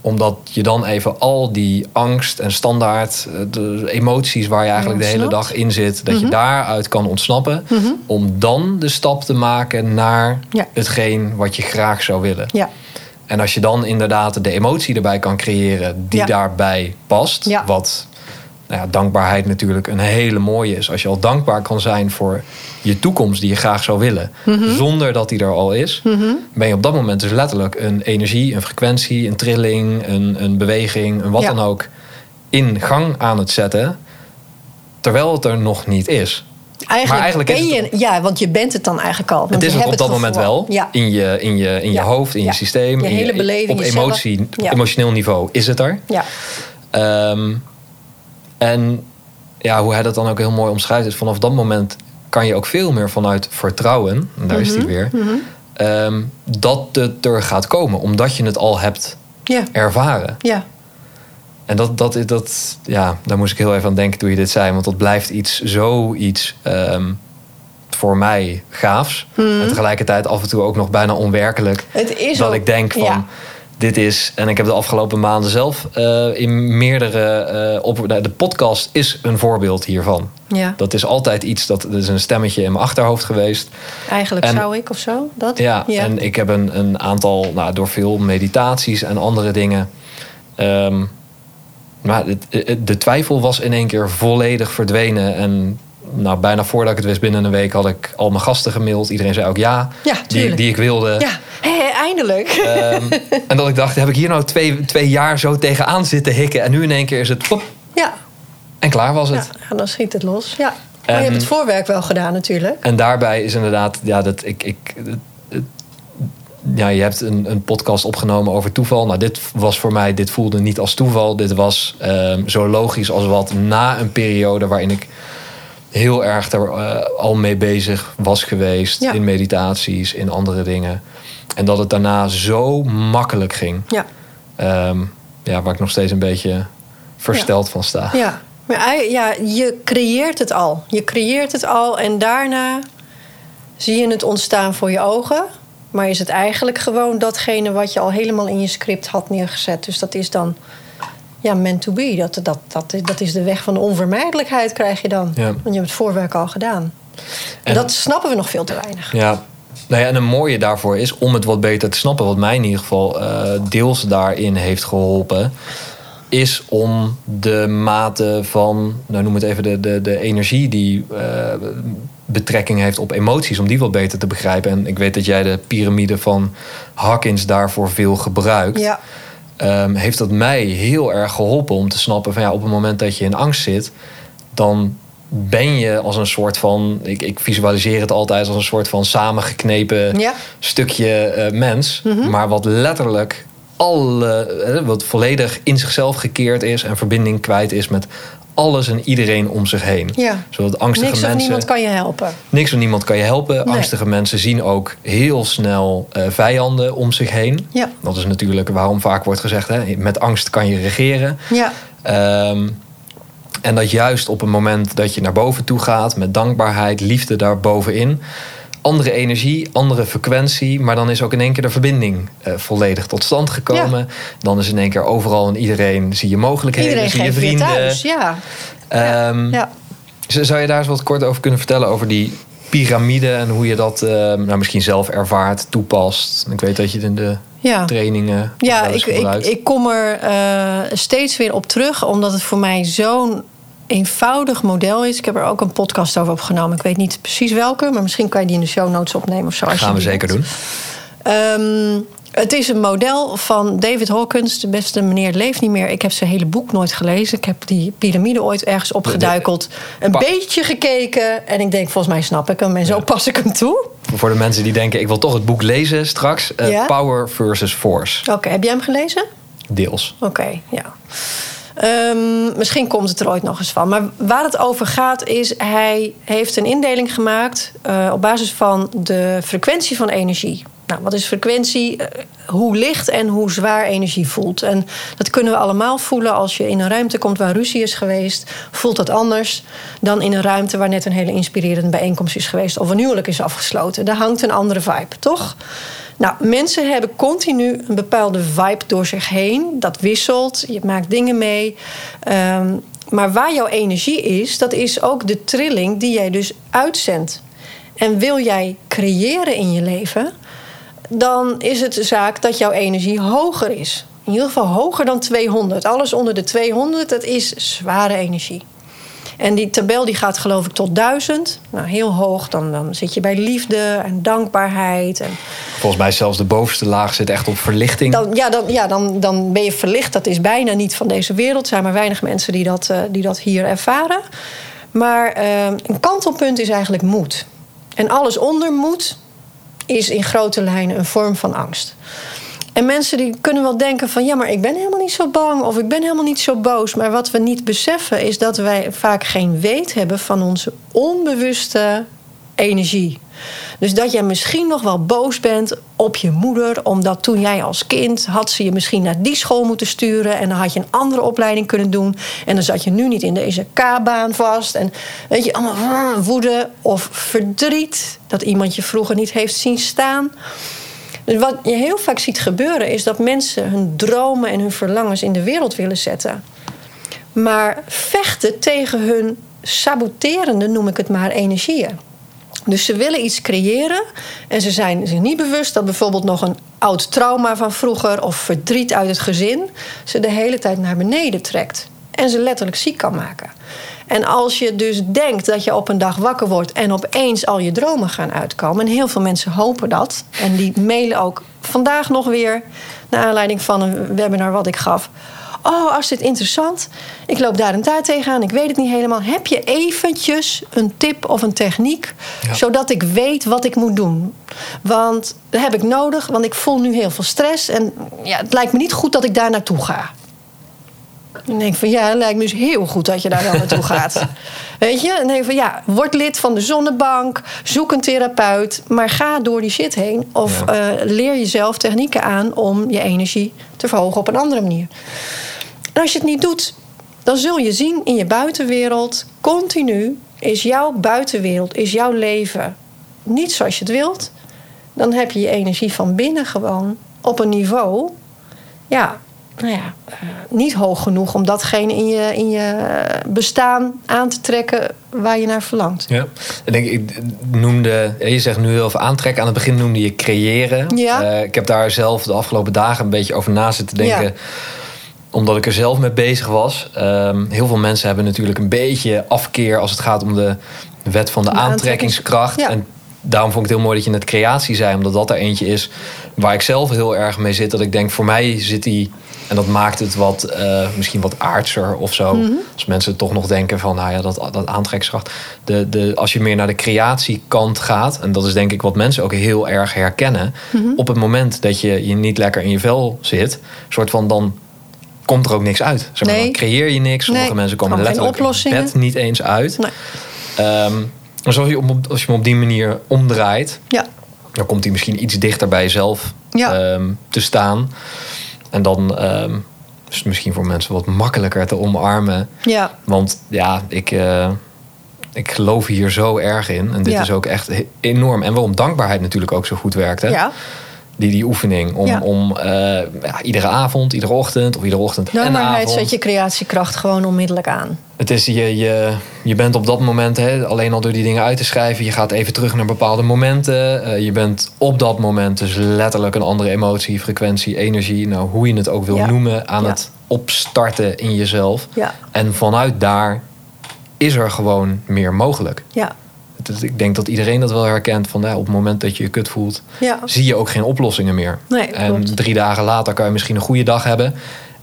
A: omdat je dan even al die angst en standaard eh, de emoties waar je eigenlijk de hele dag in zit, dat je daaruit kan ontsnappen. Om dan de stap te maken naar
C: Ja.
A: hetgeen wat je graag zou willen.
C: Ja.
A: En als je dan inderdaad de emotie erbij kan creëren die
C: Ja.
A: daarbij past.
C: Ja.
A: Wat nou ja, dankbaarheid natuurlijk een hele mooie is. Als je al dankbaar kan zijn voor je toekomst die je graag zou willen.
C: Mhm.
A: Zonder dat die er al is. Ben je op dat moment dus letterlijk een energie, een frequentie, een trilling, een, een beweging, een wat
C: Ja.
A: dan ook. In gang aan het zetten. Terwijl het er nog niet is.
C: Eigenlijk,
A: Maar eigenlijk
C: ben je,
A: het-
C: ja, want je bent het dan eigenlijk al.
A: Het is
C: je
A: het op dat moment wel.
C: Ja.
A: In je, in je, in je
C: Ja.
A: hoofd, in je systeem.
C: Je
A: in
C: hele beleving,
A: Op
C: je
A: emotie, emotioneel niveau is het er.
C: Ja.
A: Ehm, en ja, hoe hij dat dan ook heel mooi omschrijft, is vanaf dat moment kan je ook veel meer vanuit vertrouwen, en daar is
C: Mhm.
A: hij weer, ehm, dat het er gaat komen, omdat je het al hebt ervaren.
C: ja,
A: En dat, dat, dat, ja, daar moest ik heel even aan denken toen je dit zei. Want dat blijft iets, zoiets ehm, voor mij gaafs. En tegelijkertijd af en toe ook nog bijna onwerkelijk.
C: het is
A: dat
C: ook-
A: ik denk van,
C: Ja.
A: Dit is... En ik heb de afgelopen maanden zelf eh, in meerdere... eh, op, nou, de podcast is een voorbeeld hiervan.
C: Ja,
A: Dat is altijd iets, dat, dat is een stemmetje in mijn achterhoofd geweest.
C: eigenlijk
A: en-
C: zou ik of zo. Dat?
A: Ja, en ik heb een, een aantal, nou, door veel meditaties en andere dingen. ehm, maar het- de twijfel was in één keer volledig verdwenen. En nou, bijna voordat ik het wist, binnen een week had ik al mijn gasten gemaild. Iedereen zei ook ja,
C: Ja,
A: die, die ik wilde.
C: Ja, hé, eindelijk.
A: Ehm, en dat ik dacht, heb ik hier nou twee, twee jaar zo tegenaan zitten hikken. En nu in één keer is het pop,
C: ja,
A: en klaar was het.
C: ja, dan schiet het los. Ja. Maar je hebt het voorwerk wel gedaan natuurlijk.
A: En daarbij is inderdaad, ja, dat ik. ik ja, je hebt een, een podcast opgenomen over toeval. Nou, dit was voor mij, dit voelde niet als toeval. Dit was ehm, zo logisch als wat na een periode waarin ik heel erg er eh, al mee bezig was geweest.
C: Ja.
A: In meditaties, in andere dingen. En dat het daarna zo makkelijk ging.
C: Ja,
A: Ehm, ja, waar ik nog steeds een beetje versteld van sta.
C: ja. Maar ja, je creëert het al. Je creëert het al en daarna zie je het ontstaan voor je ogen. Maar is het eigenlijk gewoon datgene wat je al helemaal in je script had neergezet. Dus dat is dan ja, meant to be. Dat, dat, dat, dat is de weg van de onvermijdelijkheid krijg je dan.
A: Ja.
C: Want je hebt het voorwerk al gedaan. En
A: En-
C: dat snappen we nog veel te weinig.
A: Ja. Nou ja, en een mooie daarvoor is om het wat beter te snappen, wat mij in ieder geval eh, deels daarin heeft geholpen, is om de mate van, nou noem het even de, de, de energie die eh, betrekking heeft op emoties, om die wat beter te begrijpen. En ik weet dat jij de piramide van Hawkins daarvoor veel gebruikt.
C: Ja,
A: Ehm, heeft dat mij heel erg geholpen om te snappen van ja, op het moment dat je in angst zit, dan ben je als een soort van, ik, ik visualiseer het altijd als een soort van samengeknepen
C: Ja.
A: stukje eh, mens, maar wat letterlijk alle, eh, wat volledig in zichzelf gekeerd is en verbinding kwijt is met alles en iedereen om zich heen.
C: Ja.
A: Zodat angstige
C: niks of
A: mensen.
C: niemand kan je helpen.
A: Niks of niemand kan je helpen.
C: Nee.
A: Angstige mensen zien ook heel snel eh, vijanden om zich heen.
C: Ja.
A: Dat is natuurlijk waarom vaak wordt gezegd: hè, met angst kan je regeren.
C: Ja,
A: Ehm, en dat juist op het moment dat je naar boven toe gaat, met dankbaarheid, liefde daarbovenin, andere energie, andere frequentie, maar dan is ook in één keer de verbinding eh, volledig tot stand gekomen. Dan is in één keer overal en iedereen zie je mogelijkheden,
C: iedereen
A: zie je vrienden.
C: thuis. Ja.
A: Ehm,
C: ja.
A: Z- Zou je daar eens wat kort over kunnen vertellen over die piramide en hoe je dat eh, nou, misschien zelf ervaart, toepast? Ik weet dat je het in de
C: Ja.
A: trainingen
C: Ja, ik, ik kom er eh, steeds weer op terug, omdat het voor mij zo'n eenvoudig model is. Ik heb er ook een podcast over opgenomen. Ik weet niet precies welke, maar misschien kan je die in de show notes opnemen of zo. als
A: gaan we zeker doen.
C: Ehm, het is een model van David Hawkins, de beste meneer leeft niet meer. Ik heb zijn hele boek nooit gelezen. Ik heb die piramide ooit ergens opgeduikeld. Een beetje gekeken. En ik denk, volgens mij snap ik hem. En zo
A: Ja.
C: pas ik hem toe.
A: Voor de mensen die denken, ik wil toch het boek lezen straks. eh,
C: Ja?
A: Power versus Force.
C: Oké, heb jij hem gelezen?
A: Deels.
C: Oké, ja. Ehm, misschien komt het er ooit nog eens van. Maar waar het over gaat is... hij heeft een indeling gemaakt... eh, op basis van de frequentie van energie. Nou, wat is frequentie? Eh, hoe licht en hoe zwaar energie voelt. En dat kunnen we allemaal voelen als je in een ruimte komt... waar ruzie is geweest. Voelt dat anders dan in een ruimte... waar net een hele inspirerende bijeenkomst is geweest... of een huwelijk is afgesloten. Daar hangt een andere vibe, toch? Nou, mensen hebben continu een bepaalde vibe door zich heen. Dat wisselt, je maakt dingen mee. Ehm, maar waar jouw energie is, dat is ook de trilling die jij dus uitzendt. En wil jij creëren in je leven, dan is het zaak dat jouw energie hoger is. In ieder geval hoger dan 200. Alles onder de 200, dat is zware energie. En die tabel die gaat geloof ik tot 1000. Nou, heel hoog. Dan, dan zit je bij liefde en dankbaarheid. En
A: Volgens mij zelfs de bovenste laag zit echt op verlichting.
C: dan, ja, dan, ja dan, dan ben je verlicht. Dat is bijna niet van deze wereld. Er zijn maar weinig mensen die dat, eh, die dat hier ervaren. Maar eh, een kantelpunt is eigenlijk moed. En alles onder moed is in grote lijnen een vorm van angst. En mensen die kunnen wel denken van... ja, maar ik ben helemaal niet zo bang of ik ben helemaal niet zo boos. Maar wat we niet beseffen is dat wij vaak geen weet hebben... van onze onbewuste energie. Dus dat jij misschien nog wel boos bent op je moeder, omdat toen jij als kind had ze je misschien naar die school moeten sturen en dan had je een andere opleiding kunnen doen en dan zat je nu niet in deze K-baan vast en weet je allemaal woede of verdriet dat iemand je vroeger niet heeft zien staan. Dus wat je heel vaak ziet gebeuren is dat mensen hun dromen en hun verlangens in de wereld willen zetten. Maar vechten tegen hun saboterende, noem ik het maar, energieën. Dus ze willen iets creëren en ze zijn zich niet bewust dat bijvoorbeeld nog een oud trauma van vroeger of verdriet uit het gezin ze de hele tijd naar beneden trekt en ze letterlijk ziek kan maken. En als je dus denkt dat je op een dag wakker wordt en opeens al je dromen gaan uitkomen, en heel veel mensen hopen dat, en die mailen ook vandaag nog weer, naar aanleiding van een webinar wat ik gaf. Oh, als dit interessant. Ik loop daar en daar tegenaan. Ik weet het niet helemaal. Heb je eventjes een tip of een techniek... zodat ik weet wat ik moet doen? Want dat heb ik nodig, want ik voel nu heel veel stress. En ja, het lijkt me niet goed dat ik daar naartoe ga. Dan denk van ja, het lijkt me dus heel goed dat je daar wel naartoe gaat. Weet je? En dan denk van ja, word lid van de zonnebank, zoek een therapeut, maar ga door die shit heen. Of eh, leer jezelf technieken aan om je energie te verhogen op een andere manier. En als je het niet doet, dan zul je zien in je buitenwereld, continu is jouw buitenwereld, is jouw leven niet zoals je het wilt. Dan heb je je energie van binnen gewoon op een niveau. Ja, nou ja, uh, niet hoog genoeg om datgene in je, in je bestaan aan te trekken waar je naar verlangt.
A: Ja, ik denk ik noemde, je zegt nu heel veel aantrekken. Aan het begin noemde je creëren.
C: Ja.
A: Uh, ik heb daar zelf de afgelopen dagen een beetje over na zitten denken. Ja omdat ik er zelf mee bezig was. Um, heel veel mensen hebben natuurlijk een beetje afkeer als het gaat om de wet van de, de aantrekkingskracht. Ja. En daarom vond ik het heel mooi dat je net creatie zei, omdat dat er eentje is waar ik zelf heel erg mee zit. Dat ik denk, voor mij zit die. En dat maakt het wat, uh, misschien wat aardser of zo. Mm -hmm. Als mensen toch nog denken van, nou ja, dat, dat aantrekkingskracht. De, de, als je meer naar de creatiekant gaat, en dat is denk ik wat mensen ook heel erg herkennen. Mm -hmm. Op het moment dat je je niet lekker in je vel zit, soort van dan komt er ook niks uit. Zeg maar,
C: nee.
A: Dan creëer je niks. Sommige
C: nee.
A: mensen komen letterlijk bed niet eens uit.
C: Nee.
A: Um, als, je op, als je hem op die manier omdraait,
C: ja.
A: dan komt hij misschien iets dichter bij jezelf
C: ja.
A: um, te staan. En dan um, is het misschien voor mensen wat makkelijker te omarmen.
C: Ja.
A: Want ja, ik, uh, ik geloof hier zo erg in. En dit
C: Ja.
A: is ook echt enorm. En waarom dankbaarheid natuurlijk ook zo goed werkt. Hè?
C: ja.
A: Die, die oefening om,
C: Ja.
A: om uh, ja, iedere avond, iedere ochtend of iedere ochtend en
C: Dankbaarheid
A: avond.
C: zet je creatiekracht gewoon onmiddellijk aan.
A: Het is, je, je, je bent op dat moment, hè, alleen al door die dingen uit te schrijven, je gaat even terug naar bepaalde momenten. Uh, je bent op dat moment dus letterlijk een andere emotie, frequentie, energie, nou, hoe je het ook wil
C: Ja.
A: noemen, aan
C: Ja.
A: het opstarten in jezelf.
C: Ja.
A: En vanuit daar is er gewoon meer mogelijk.
C: Ja.
A: Het- Ik denk dat iedereen dat wel herkent van ja, op het moment dat je je kut voelt, zie je ook geen oplossingen meer.
C: Nee,
A: en
C: klopt.
A: drie dagen later kan je misschien een goede dag hebben.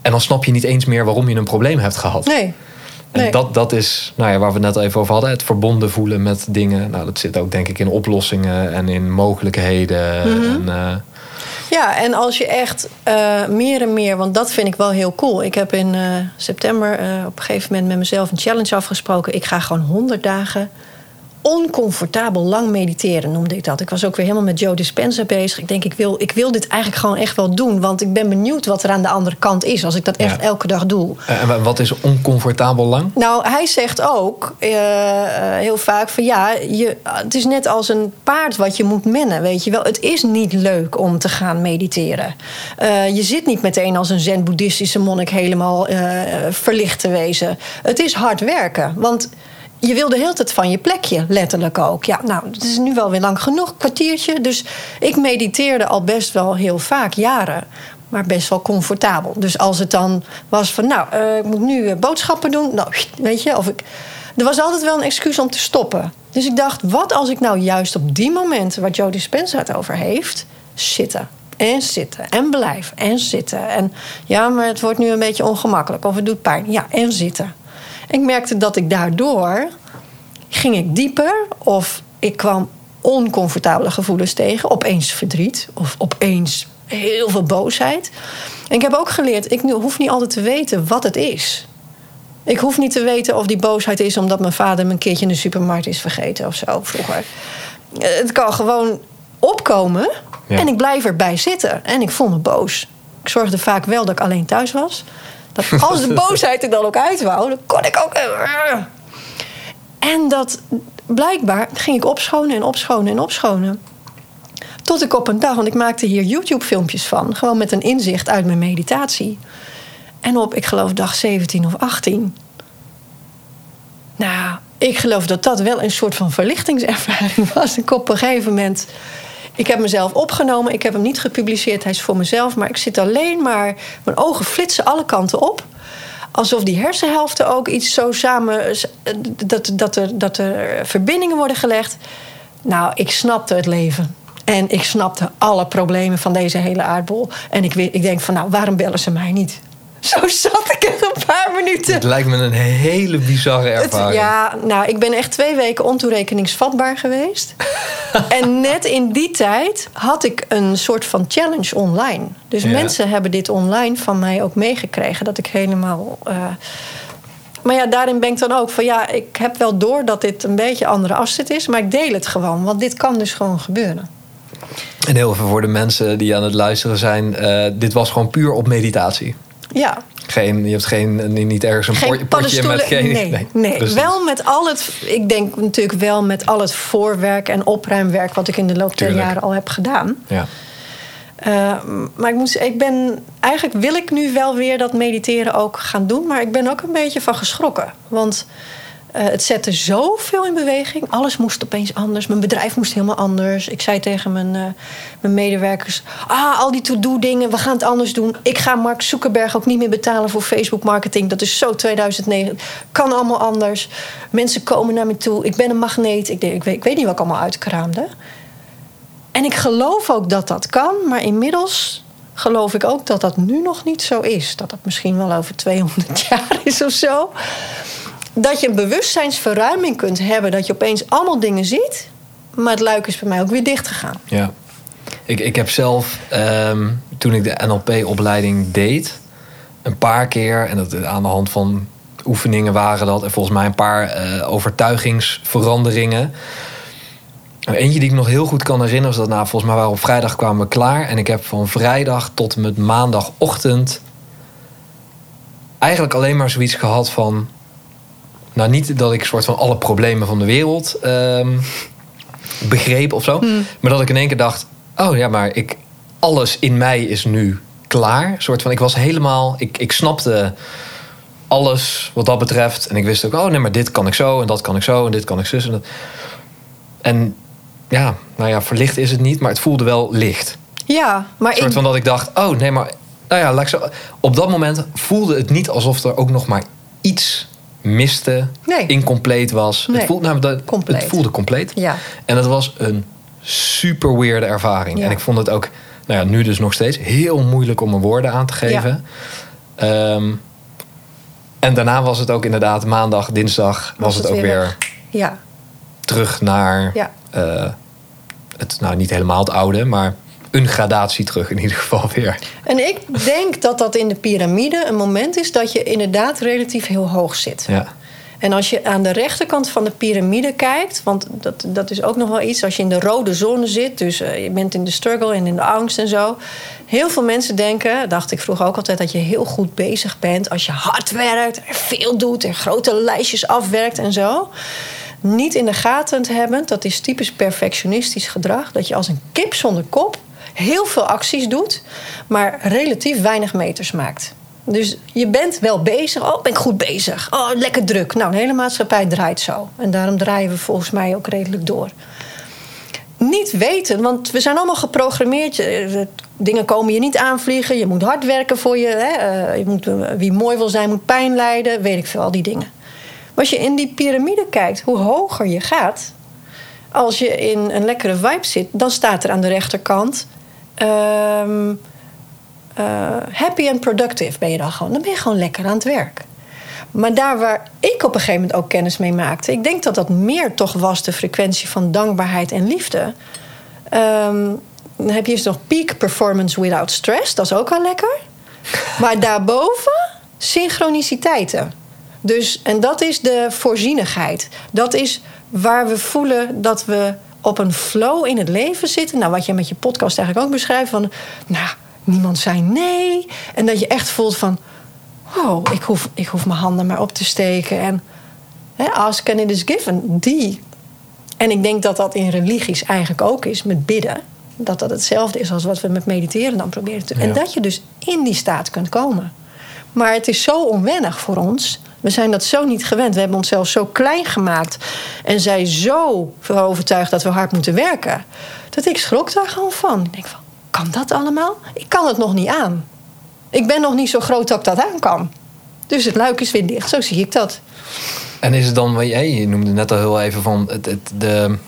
A: En dan snap je niet eens meer waarom je een probleem hebt gehad.
C: Nee.
A: En
C: Nee.
A: dat, dat is nou ja, waar we het net even over hadden. Het verbonden voelen met dingen. Nou, dat zit ook denk ik in oplossingen en in mogelijkheden.
C: Mhm.
A: En, eh,
C: Ja, en als je echt eh, meer en meer, want dat vind ik wel heel cool. Ik heb in eh, september op een gegeven moment met mezelf een challenge afgesproken. Ik ga gewoon 100 dagen oncomfortabel lang mediteren, noemde ik dat. Ik was ook weer helemaal met Joe Dispenza bezig. Ik denk, ik wil, ik wil dit eigenlijk gewoon echt wel doen. Want ik ben benieuwd wat er aan de andere kant is als ik dat echt elke dag doe.
A: en wat is oncomfortabel lang?
C: Nou, hij zegt ook eh, eh, heel vaak van ja, je, het is net als een paard wat je moet mennen, weet je wel. Het is niet leuk om te gaan mediteren. Eh, je zit niet meteen als een zen-boeddhistische monnik helemaal eh, verlicht te wezen. Het is hard werken, want je wil de hele tijd van je plekje, letterlijk ook. Ja, nou, het is nu wel weer lang genoeg, kwartiertje. Dus ik mediteerde al best wel heel vaak, jaren. Maar best wel comfortabel. Dus als het dan was van, nou, eh, ik moet nu eh, boodschappen doen. Nou, weet je, of ik... Er was altijd wel een excuus om te stoppen. Dus ik dacht, wat als ik nou juist op die momenten... waar Joe Dispenza het over heeft, zitten. En zitten. En blijven. En zitten. En ja, maar het wordt nu een beetje ongemakkelijk. Of het doet pijn. Ja, en zitten. Ik merkte dat ik daardoor ging ik dieper of ik kwam oncomfortabele gevoelens tegen. Opeens verdriet of opeens heel veel boosheid. En ik heb ook geleerd, ik hoef niet altijd te weten wat het is. Ik hoef niet te weten of die boosheid is omdat mijn vader me een keertje in de supermarkt is vergeten of zo vroeger. Eh, Het kan gewoon opkomen
A: Ja.
C: en ik blijf erbij zitten. En ik voel me boos. Ik zorgde vaak wel dat ik alleen thuis was. Als de boosheid er dan ook uit wou, dan kon ik ook. En dat blijkbaar ging ik opschonen en opschonen en opschonen. Tot ik op een dag, want ik maakte hier YouTube-filmpjes van, gewoon met een inzicht uit mijn meditatie. En op, ik geloof, dag 17 of 18. Nou, ik geloof dat dat wel een soort van verlichtingservaring was. Ik op een gegeven moment. Ik heb mezelf opgenomen, ik heb hem niet gepubliceerd, hij is voor mezelf, maar ik zit alleen maar. Mijn ogen flitsen alle kanten op. Alsof die hersenhelften ook iets zo samen. dat, dat, er, dat er verbindingen worden gelegd. Nou, ik snapte het leven. En ik snapte alle problemen van deze hele aardbol. En ik, ik denk van, nou, waarom bellen ze mij niet? Zo zat ik paar minuten.
A: Het lijkt me een hele bizarre
C: Het-
A: ervaring.
C: ja, nou, ik ben echt twee weken ontoerekeningsvatbaar geweest. en net in die tijd had ik een soort van challenge online. Dus
A: Ja.
C: mensen hebben dit online van mij ook meegekregen. Dat ik helemaal. eh, Maar ja, daarin ben ik dan ook van ja, ik heb wel door dat dit een beetje andere afzet is. Maar ik deel het gewoon, want dit kan dus gewoon gebeuren.
A: En heel even voor de mensen die aan het luisteren zijn. eh, dit was gewoon puur op meditatie.
C: Ja,
A: Geen, je hebt geen, niet ergens een
C: geen
A: potje, met geen...
C: nee, nee. wel met al het. Ik denk natuurlijk wel met al het voorwerk en opruimwerk wat ik in de loop der jaren al heb gedaan.
A: Ja.
C: Uh, maar ik, zeggen, ik ben. Eigenlijk wil ik nu wel weer dat mediteren ook gaan doen. Maar ik ben ook een beetje van geschrokken. Want uh, het zette zoveel in beweging. Alles moest opeens anders. Mijn bedrijf moest helemaal anders. Ik zei tegen mijn, uh, mijn medewerkers: Ah, al die to-do-dingen, we gaan het anders doen. Ik ga Mark Zuckerberg ook niet meer betalen voor Facebook marketing. Dat is zo 2009. Kan allemaal anders. Mensen komen naar me toe. Ik ben een magneet. Ik, ik, weet, ik weet niet wat ik allemaal uitkraamde. En ik geloof ook dat dat kan, maar inmiddels geloof ik ook dat dat nu nog niet zo is. Dat dat misschien wel over 200 jaar is of zo. Dat je een bewustzijnsverruiming kunt hebben, dat je opeens allemaal dingen ziet, maar het luik is bij mij ook weer dicht gegaan.
A: Ja. Ik, ik heb zelf, um, toen ik de NLP-opleiding deed, een paar keer, en dat aan de hand van oefeningen waren dat, en volgens mij een paar uh, overtuigingsveranderingen. Eentje die ik nog heel goed kan herinneren... is dat nou, volgens mij waren op vrijdag kwamen we klaar... en ik heb van vrijdag tot en met maandagochtend... eigenlijk alleen maar zoiets gehad van... nou, niet dat ik soort van alle problemen van de wereld um, begreep of zo... Hmm. maar dat ik in één keer dacht... oh ja, maar ik, alles in mij is nu klaar. Soort van, ik was helemaal... Ik, ik snapte alles wat dat betreft. En ik wist ook, oh nee, maar dit kan ik zo... en dat kan ik zo en dit kan ik zus en dat... En ja, nou ja, verlicht is het niet, maar het voelde wel licht.
C: Ja, maar
A: Een soort
C: ik...
A: van dat ik dacht, oh nee, maar nou ja, laat ik zo. Op dat moment voelde het niet alsof er ook nog maar iets miste,
C: nee.
A: incompleet was.
C: Nee.
A: Het, voelde, nou, dat,
C: compleet.
A: het voelde compleet.
C: Ja.
A: En dat was een super weirde ervaring.
C: Ja.
A: En ik vond het ook, nou ja, nu dus nog steeds heel moeilijk om mijn woorden aan te geven. Ja. Um, en daarna was het ook inderdaad maandag, dinsdag was, was het, het, ook weer,
C: weer ja.
A: terug naar uh, het, nou niet helemaal het oude, maar een gradatie terug in ieder geval weer.
C: En ik denk dat dat in de piramide een moment is dat je inderdaad relatief heel hoog zit.
A: Ja.
C: En als je aan de rechterkant van de piramide kijkt, want dat, dat is ook nog wel iets, als je in de rode zone zit, dus uh, je bent in de struggle en in de angst en zo. Heel veel mensen denken, dacht ik vroeger ook altijd, dat je heel goed bezig bent als je hard werkt, er veel doet, er grote lijstjes afwerkt en zo niet in de gaten te hebben, dat is typisch perfectionistisch gedrag. Dat je als een kip zonder kop heel veel acties doet, maar relatief weinig meters maakt. Dus je bent wel bezig. Oh, ben ik goed bezig. Oh, lekker druk. Nou, de hele maatschappij draait zo. En daarom draaien we volgens mij ook redelijk door. Niet weten, want we zijn allemaal geprogrammeerd. Dingen komen je niet aanvliegen. Je moet hard werken voor je. Hè? je moet, wie mooi wil zijn, moet pijn lijden. Weet ik veel, al die dingen. Maar als je in die piramide kijkt, hoe hoger je gaat, als je in een lekkere vibe zit, dan staat er aan de rechterkant. Um, uh, happy and productive ben je dan gewoon. Dan ben je gewoon lekker aan het werk. Maar daar waar ik op een gegeven moment ook kennis mee maakte, ik denk dat dat meer toch was de frequentie van dankbaarheid en liefde. Um, dan heb je dus nog peak performance without stress, dat is ook wel lekker. Maar daarboven synchroniciteiten. Dus, en dat is de voorzienigheid. Dat is waar we voelen dat we op een flow in het leven zitten. Nou, wat je met je podcast eigenlijk ook beschrijft. Van, nou, niemand zei nee. En dat je echt voelt van... Wow, ik hoef, ik hoef mijn handen maar op te steken. En hè, ask and it is given. Die. En ik denk dat dat in religies eigenlijk ook is met bidden. Dat dat hetzelfde is als wat we met mediteren dan proberen te doen. En dat je dus in die staat kunt komen. Maar het is zo onwennig voor ons. We zijn dat zo niet gewend. We hebben onszelf zo klein gemaakt. En zijn zo overtuigd dat we hard moeten werken. Dat ik schrok daar gewoon van. Ik denk van, kan dat allemaal? Ik kan het nog niet aan. Ik ben nog niet zo groot dat ik dat aan kan. Dus het luik is weer dicht. Zo zie ik dat.
A: En is het dan, je noemde net al heel even van het, het, de.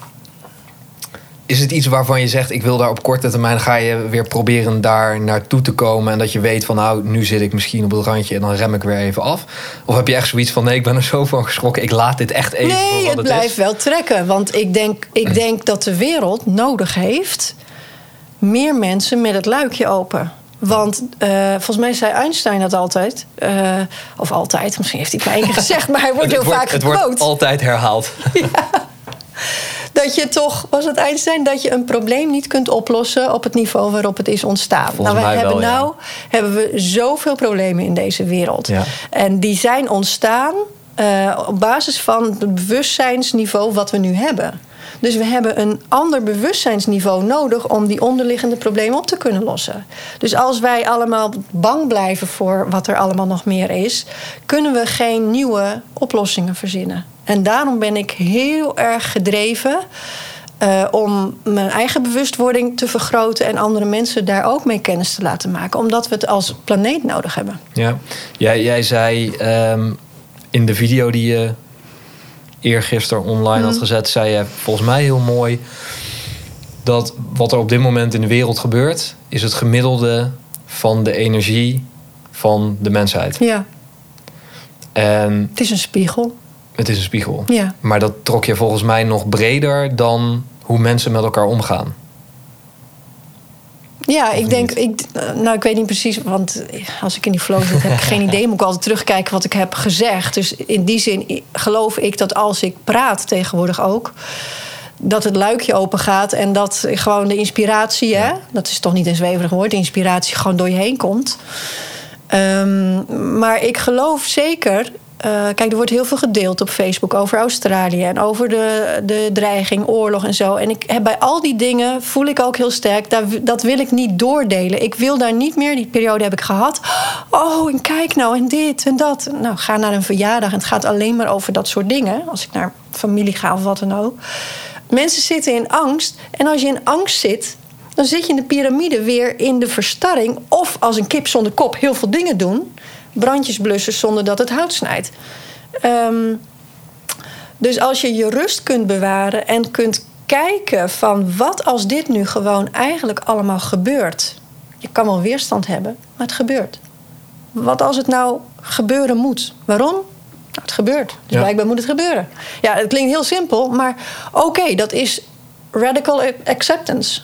A: Is het iets waarvan je zegt, ik wil daar op korte termijn ga je weer proberen daar naartoe te komen. En dat je weet van nou, nu zit ik misschien op het randje en dan rem ik weer even af. Of heb je echt zoiets van nee, ik ben er zo van geschrokken, ik laat dit echt even
C: Nee, het
A: het
C: blijft wel trekken. Want ik denk, ik denk dat de wereld nodig heeft meer mensen met het luikje open. Want eh, volgens mij zei Einstein dat altijd. eh, of altijd, misschien heeft hij het maar één keer gezegd, maar hij wordt
A: Het
C: heel vaak
A: het
C: gequote.
A: wordt altijd herhaald.
C: Dat je toch, was het Einstein, dat je een probleem niet kunt oplossen op het niveau waarop het is ontstaan.
A: Volgens
C: nou, we
A: mij
C: hebben
A: wel, ja.
C: nou hebben we zoveel problemen in deze wereld.
A: Ja.
C: En die zijn ontstaan eh, op basis van het bewustzijnsniveau wat we nu hebben. Dus we hebben een ander bewustzijnsniveau nodig om die onderliggende problemen op te kunnen lossen. Dus als wij allemaal bang blijven voor wat er allemaal nog meer is, kunnen we geen nieuwe oplossingen verzinnen. En daarom ben ik heel erg gedreven eh, om mijn eigen bewustwording te vergroten en andere mensen daar ook mee kennis te laten maken, omdat we het als planeet nodig hebben.
A: Ja, jij, jij zei ehm, in de video die je eergisteren online had gezet, zei je volgens mij heel mooi dat wat er op dit moment in de wereld gebeurt, is het gemiddelde van de energie van de mensheid.
C: Ja,
A: En
C: het is een spiegel.
A: Het is een spiegel.
C: Ja.
A: Maar dat trok je volgens mij nog breder dan hoe mensen met elkaar omgaan.
C: Ja, ik denk, ik, nou ik weet niet precies, want als ik in die flow zit, heb ik geen idee. Moet ik altijd terugkijken wat ik heb gezegd. Dus in die zin geloof ik dat als ik praat tegenwoordig ook, dat het luikje open gaat en dat gewoon de inspiratie, hè, dat is toch niet een zweverig woord, de inspiratie gewoon door je heen komt. Ehm, maar ik geloof zeker. Eh, kijk, er wordt heel veel gedeeld op Facebook over Australië en over de, de dreiging, oorlog en zo. En ik heb bij al die dingen voel ik ook heel sterk, daar, dat wil ik niet doordelen. Ik wil daar niet meer, die periode heb ik gehad. Oh, en kijk nou, en dit en dat. Nou, ga naar een verjaardag en het gaat alleen maar over dat soort dingen. Als ik naar familie ga of wat dan ook. Mensen zitten in angst. En als je in angst zit, dan zit je in de piramide weer in de verstarring. Of als een kip zonder kop heel veel dingen doen. Brandjes blussen zonder dat het hout snijdt. Ehm, dus als je je rust kunt bewaren en kunt kijken van wat als dit nu gewoon eigenlijk allemaal gebeurt. Je kan wel weerstand hebben, maar het gebeurt. Wat als het nou gebeuren moet? Waarom? Nou, het gebeurt. Dus
A: Ja.
C: blijkbaar moet het gebeuren. Ja, het klinkt heel simpel, maar oké, dat is radical acceptance.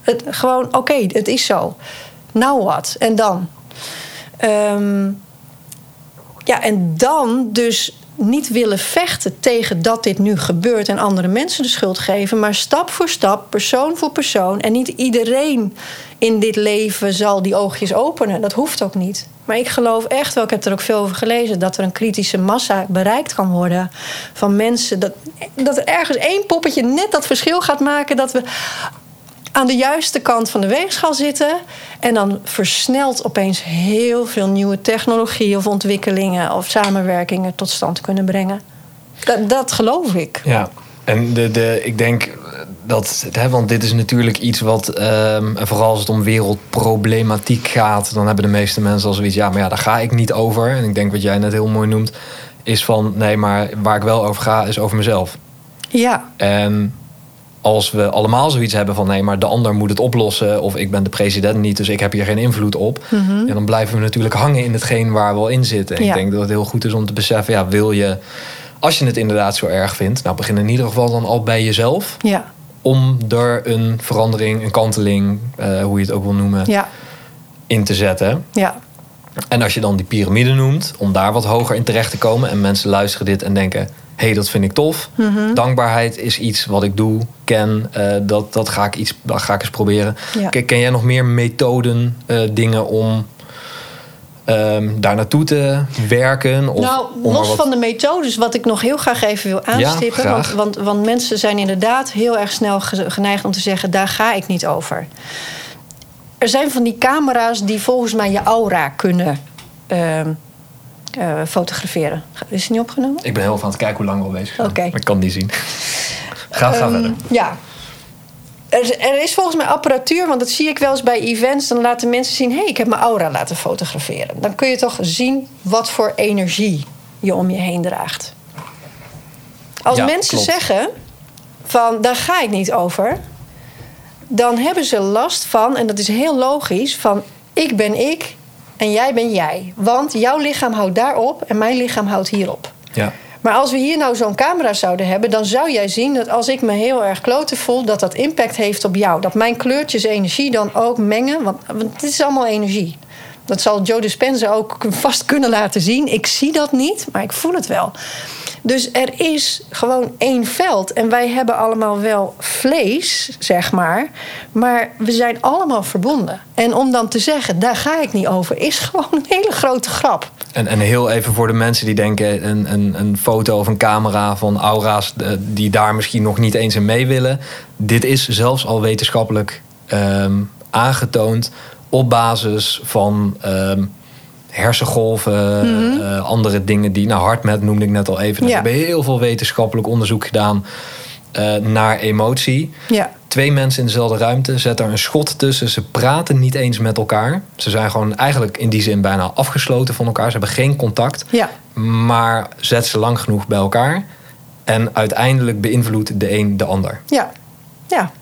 C: Het, gewoon, oké, het is zo. Nou wat? En dan? Ehm, ja, en dan dus niet willen vechten tegen dat dit nu gebeurt en andere mensen de schuld geven, maar stap voor stap, persoon voor persoon. En niet iedereen in dit leven zal die oogjes openen. Dat hoeft ook niet. Maar ik geloof echt wel, ik heb er ook veel over gelezen, dat er een kritische massa bereikt kan worden van mensen. Dat, dat er ergens één poppetje net dat verschil gaat maken. Dat we aan de juiste kant van de weegschaal zitten. En dan versnelt opeens heel veel nieuwe technologie of ontwikkelingen of samenwerkingen tot stand kunnen brengen. Dat, dat geloof ik.
A: Ja, en de, de, ik denk dat, hè, want dit is natuurlijk iets wat, ehm, en vooral als het om wereldproblematiek gaat, dan hebben de meeste mensen al zoiets, ja, maar ja, daar ga ik niet over. En ik denk wat jij net heel mooi noemt, is van, nee, maar waar ik wel over ga, is over mezelf.
C: Ja,
A: En als we allemaal zoiets hebben van nee, maar de ander moet het oplossen. Of ik ben de president niet, dus ik heb hier geen invloed op. En dan blijven we natuurlijk hangen in hetgeen waar we al in zitten. En
C: Ja.
A: ik denk dat het heel goed is om te beseffen, ja, wil je, als je het inderdaad zo erg vindt, nou begin in ieder geval dan al bij jezelf.
C: ja,
A: Om er een verandering, een kanteling, eh, hoe je het ook wil noemen,
C: ja,
A: in te zetten.
C: ja.
A: En als je dan die piramide noemt, om daar wat hoger in terecht te komen. En mensen luisteren dit en denken: hey, dat vind ik tof.
C: Mhm.
A: Dankbaarheid is iets wat ik doe, ken. eh, dat, dat, ga ik iets, dat ga ik eens proberen.
C: Ja.
A: Ken, ken jij nog meer methoden, eh, dingen om ehm, daar naartoe te werken? Of
C: nou, los
A: wat-
C: van de methodes, wat ik nog heel graag even wil aanstippen. want, want, want mensen zijn inderdaad heel erg snel ge- geneigd om te zeggen: daar ga ik niet over. Er zijn van die camera's die volgens mij je aura kunnen ehm, eh, fotograferen. Is het niet opgenomen?
A: Ik ben heel aan het kijken hoe lang we al bezig zijn.
C: Oké.
A: Maar ik kan niet zien. ga ga
C: Ehm,
A: verder.
C: Ja. Er, is- er is volgens mij apparatuur, want dat zie ik wel eens bij events. Dan laten mensen zien: hé, hey, ik heb mijn aura laten fotograferen. Dan kun je toch zien wat voor energie je om je heen draagt. Als
A: Ja,
C: mensen
A: klopt.
C: zeggen: van daar ga ik niet over, dan hebben ze last van, en dat is heel logisch, van ik ben ik en jij ben jij. Want jouw lichaam houdt daarop en mijn lichaam houdt hierop.
A: Ja.
C: Maar als we hier nou zo'n camera zouden hebben, dan zou jij zien dat als ik me heel erg kloten voel, dat dat impact heeft op jou. Dat mijn kleurtjes energie dan ook mengen, want, want dit is allemaal energie. Dat zal Joe Dispenza ook vast kunnen laten zien. Ik zie dat niet, maar ik voel het wel. Dus er is gewoon één veld. En wij hebben allemaal wel vlees, zeg maar. Maar we zijn allemaal verbonden. En om dan te zeggen, daar ga ik niet over, is gewoon een hele grote grap.
A: En, en heel even voor de mensen die denken... een, een, een foto of een camera van aura's... eh, die daar misschien nog niet eens in mee willen. Dit is zelfs al wetenschappelijk ehm, aangetoond... op basis van ehm, hersengolven, eh, andere dingen die... Nou, HeartMath noemde ik net al even.
C: Ja.
A: We hebben heel veel wetenschappelijk onderzoek gedaan... eh, naar emotie.
C: Ja.
A: Twee mensen in dezelfde ruimte, zet er een schot tussen. Ze praten niet eens met elkaar. Ze zijn gewoon eigenlijk in die zin bijna afgesloten van elkaar. Ze hebben geen contact.
C: Ja.
A: Maar zet ze lang genoeg bij elkaar. En uiteindelijk beïnvloedt de een de ander.
C: Ja, ja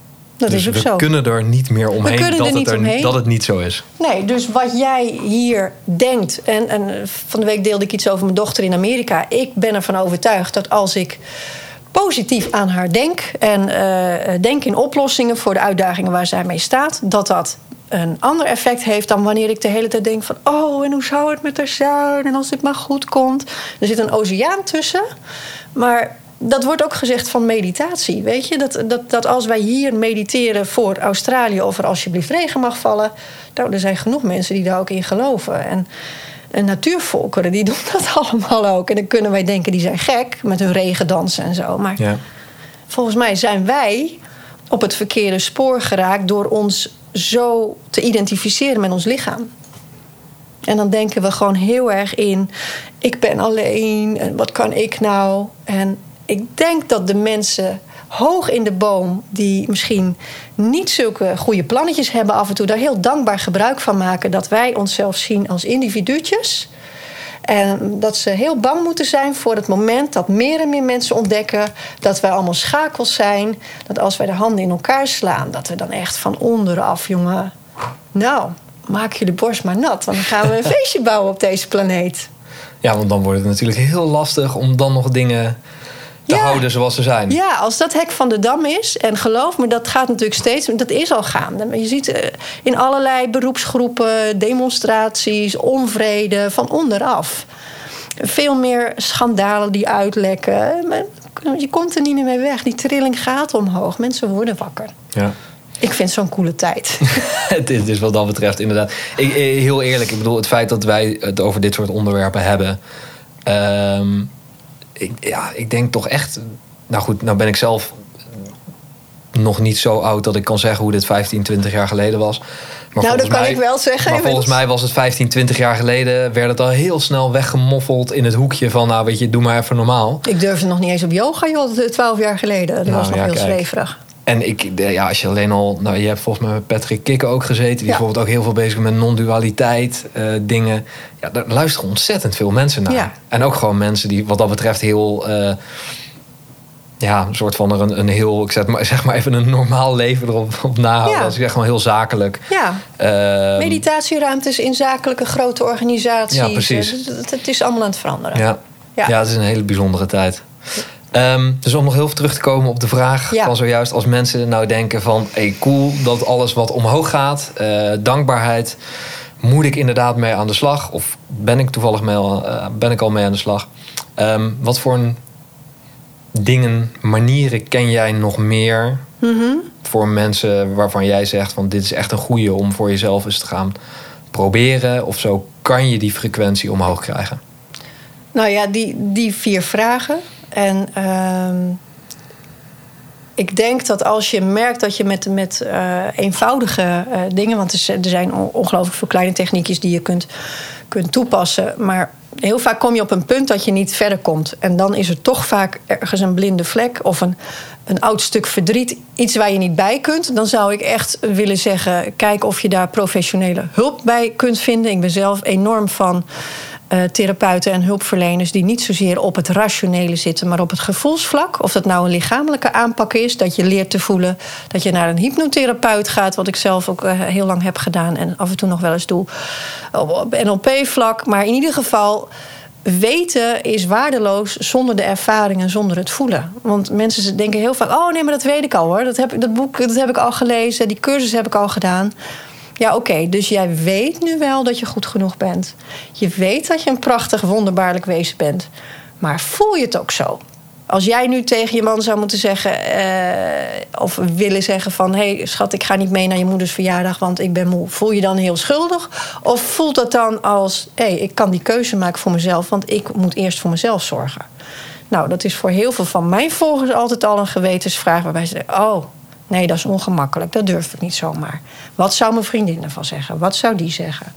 C: dat
A: dus
C: is ook
A: we
C: zo.
A: kunnen er niet meer omheen, dat, het er, dat het niet zo is.
C: Nee, dus wat jij hier denkt. En, en van de week deelde ik iets over mijn dochter in Amerika. Ik ben ervan overtuigd dat als ik positief aan haar denk. en eh, denk in oplossingen voor de uitdagingen waar zij mee staat. dat dat een ander effect heeft dan wanneer ik de hele tijd denk van... oh, en hoe zou het met haar zijn? En als dit maar goed komt. Er zit een oceaan tussen. Maar dat wordt ook gezegd van meditatie. Weet je, dat, dat, dat als wij hier mediteren voor Australië of er alsjeblieft regen mag vallen. Nou, er zijn genoeg mensen die daar ook in geloven. En, en natuurvolkeren die doen dat allemaal ook. En dan kunnen wij denken, die zijn gek met hun regendansen en zo. Maar
A: Ja.
C: volgens mij zijn wij op het verkeerde spoor geraakt door ons zo te identificeren met ons lichaam. En dan denken we gewoon heel erg in: ik ben alleen en wat kan ik nou? En ik denk dat de mensen hoog in de boom, die misschien niet zulke goede plannetjes hebben, af en toe daar heel dankbaar gebruik van maken dat wij onszelf zien als individuutjes. En dat ze heel bang moeten zijn voor het moment dat meer en meer mensen ontdekken dat wij allemaal schakels zijn. Dat als wij de handen in elkaar slaan, dat we dan echt van onderaf, jongen. Nou, maak je de borst maar nat. Want dan gaan we een feestje bouwen op deze planeet.
A: ja, want dan wordt het natuurlijk heel lastig om dan nog dingen te
C: Ja.
A: houden zoals ze zijn.
C: Ja, als dat hek van de dam is, en geloof me, dat gaat natuurlijk steeds, dat is al gaande. Je ziet eh, in allerlei beroepsgroepen demonstraties, onvrede van onderaf. Veel meer schandalen die uitlekken. Je komt er niet meer mee weg. Die trilling gaat omhoog. Mensen worden wakker.
A: Ja.
C: Ik vind zo'n coole tijd.
A: het is dus wat dat betreft inderdaad. Ik, eh, heel eerlijk, ik bedoel, het feit dat wij het over dit soort onderwerpen hebben. ehm, ik, ja, ik denk toch echt. Nou goed, nou ben ik zelf nog niet zo oud dat ik kan zeggen hoe dit 15, 20 jaar geleden was. Maar
C: nou,
A: volgens
C: dat kan
A: mij-
C: ik wel zeggen.
A: Maar volgens mij was het 15, 20 jaar geleden. werd het al heel snel weggemoffeld in het hoekje van. Nou, weet je, doe maar even normaal.
C: Ik durfde nog niet eens op yoga, joh, twaalf jaar geleden. Dat
A: Nou,
C: was nog
A: ja,
C: heel
A: kijk.
C: zweverig.
A: En ik, ja, als je alleen al. Nou, je hebt volgens mij met Patrick Kikken ook gezeten. Die is
C: Ja.
A: bijvoorbeeld ook heel veel bezig met non-dualiteit eh, dingen. Ja, daar luisteren ontzettend veel mensen naar.
C: Ja.
A: En ook gewoon mensen die wat dat betreft heel. eh, ja, een soort van er een, een heel. Ik zet maar, zeg maar even een normaal leven erop op nahouden.
C: Ja.
A: Als ik zeg gewoon heel zakelijk.
C: Ja,
A: Ehm,
C: meditatieruimtes in zakelijke grote organisaties.
A: Ja, precies.
C: Het is allemaal aan het veranderen.
A: Ja.
C: Ja.
A: Ja. het is een hele bijzondere tijd. Ehm, dus om nog heel veel terug te komen op de vraag
C: Ja.
A: van zojuist... als mensen nou denken van... hey, cool dat alles wat omhoog gaat, eh, dankbaarheid... moet ik inderdaad mee aan de slag? Of ben ik toevallig mee, eh, ben ik al mee aan de slag? Ehm, wat voor een dingen, manieren ken jij nog meer
C: Mhm.
A: voor mensen waarvan jij zegt van dit is echt een goede om voor jezelf eens te gaan proberen? Of zo kan je die frequentie omhoog krijgen?
C: Nou ja, die, die vier vragen. En ehm, ik denk dat als je merkt dat je met, met eh, eenvoudige eh, dingen... want er zijn on- ongelooflijk veel kleine techniekjes die je kunt, kunt toepassen... maar heel vaak kom je op een punt dat je niet verder komt. En dan is er toch vaak ergens een blinde vlek of een, een oud stuk verdriet... iets waar je niet bij kunt. Dan zou ik echt willen zeggen... kijk of je daar professionele hulp bij kunt vinden. Ik ben zelf enorm van eh, therapeuten en hulpverleners die niet zozeer op het rationele zitten, maar op het gevoelsvlak. Of dat nou een lichamelijke aanpak is, dat je leert te voelen, dat je naar een hypnotherapeut gaat, wat ik zelf ook eh, heel lang heb gedaan en af en toe nog wel eens doe. Op NLP-vlak. Maar in ieder geval. Weten is waardeloos zonder de ervaring en zonder het voelen. Want mensen denken heel vaak: oh nee, maar dat weet ik al hoor. Dat, heb, dat boek dat heb ik al gelezen, die cursus heb ik al gedaan. Ja, oké. dus jij weet nu wel dat je goed genoeg bent. Je weet dat je een prachtig, wonderbaarlijk wezen bent. Maar voel je het ook zo? Als jij nu tegen je man zou moeten zeggen... eh, of willen zeggen van... hé hey, schat, ik ga niet mee naar je moeders verjaardag... want ik ben moe. Voel je dan heel schuldig? Of voelt dat dan als... hé, hey, ik kan die keuze maken voor mezelf... want ik moet eerst voor mezelf zorgen. Nou, dat is voor heel veel van mijn volgers altijd al een gewetensvraag... waarbij ze zeggen, oh, nee, dat is ongemakkelijk. Dat durf ik niet zomaar. Wat zou mijn vriendin ervan zeggen? Wat zou die zeggen?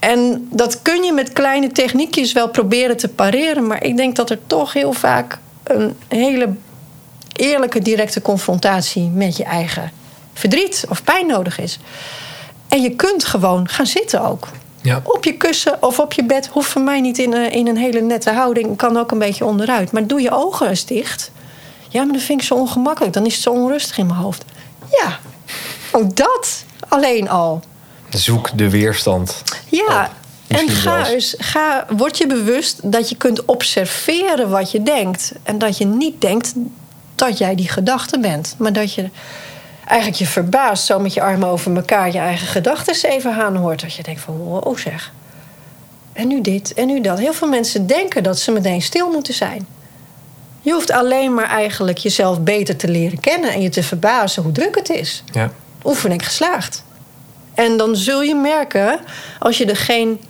C: En dat kun je met kleine techniekjes wel proberen te pareren. Maar ik denk dat er toch heel vaak een hele eerlijke, directe confrontatie met je eigen verdriet of pijn nodig is. En je kunt gewoon gaan zitten ook.
A: Ja.
C: Op je kussen of op je bed hoeft voor mij niet in een, in een hele nette houding. Kan ook een beetje onderuit. Maar doe je ogen eens dicht. Ja, maar dat vind ik zo ongemakkelijk. Dan is het zo onrustig in mijn hoofd. Ja, ook dat alleen al.
A: Zoek de weerstand.
C: Ja,
A: op.
C: en ga eens, ga, word je bewust dat je kunt observeren wat je denkt. En dat je niet denkt dat jij die gedachte bent. Maar dat je eigenlijk je verbaast, zo met je armen over elkaar, je eigen gedachten even aanhoort. Dat je denkt van, wow zeg. En nu dit, en nu dat. Heel veel mensen denken dat ze meteen stil moeten zijn. Je hoeft alleen maar eigenlijk jezelf beter te leren kennen... en je te verbazen hoe druk het is
A: Ja.
C: oefening geslaagd. En dan zul je merken, als je er geen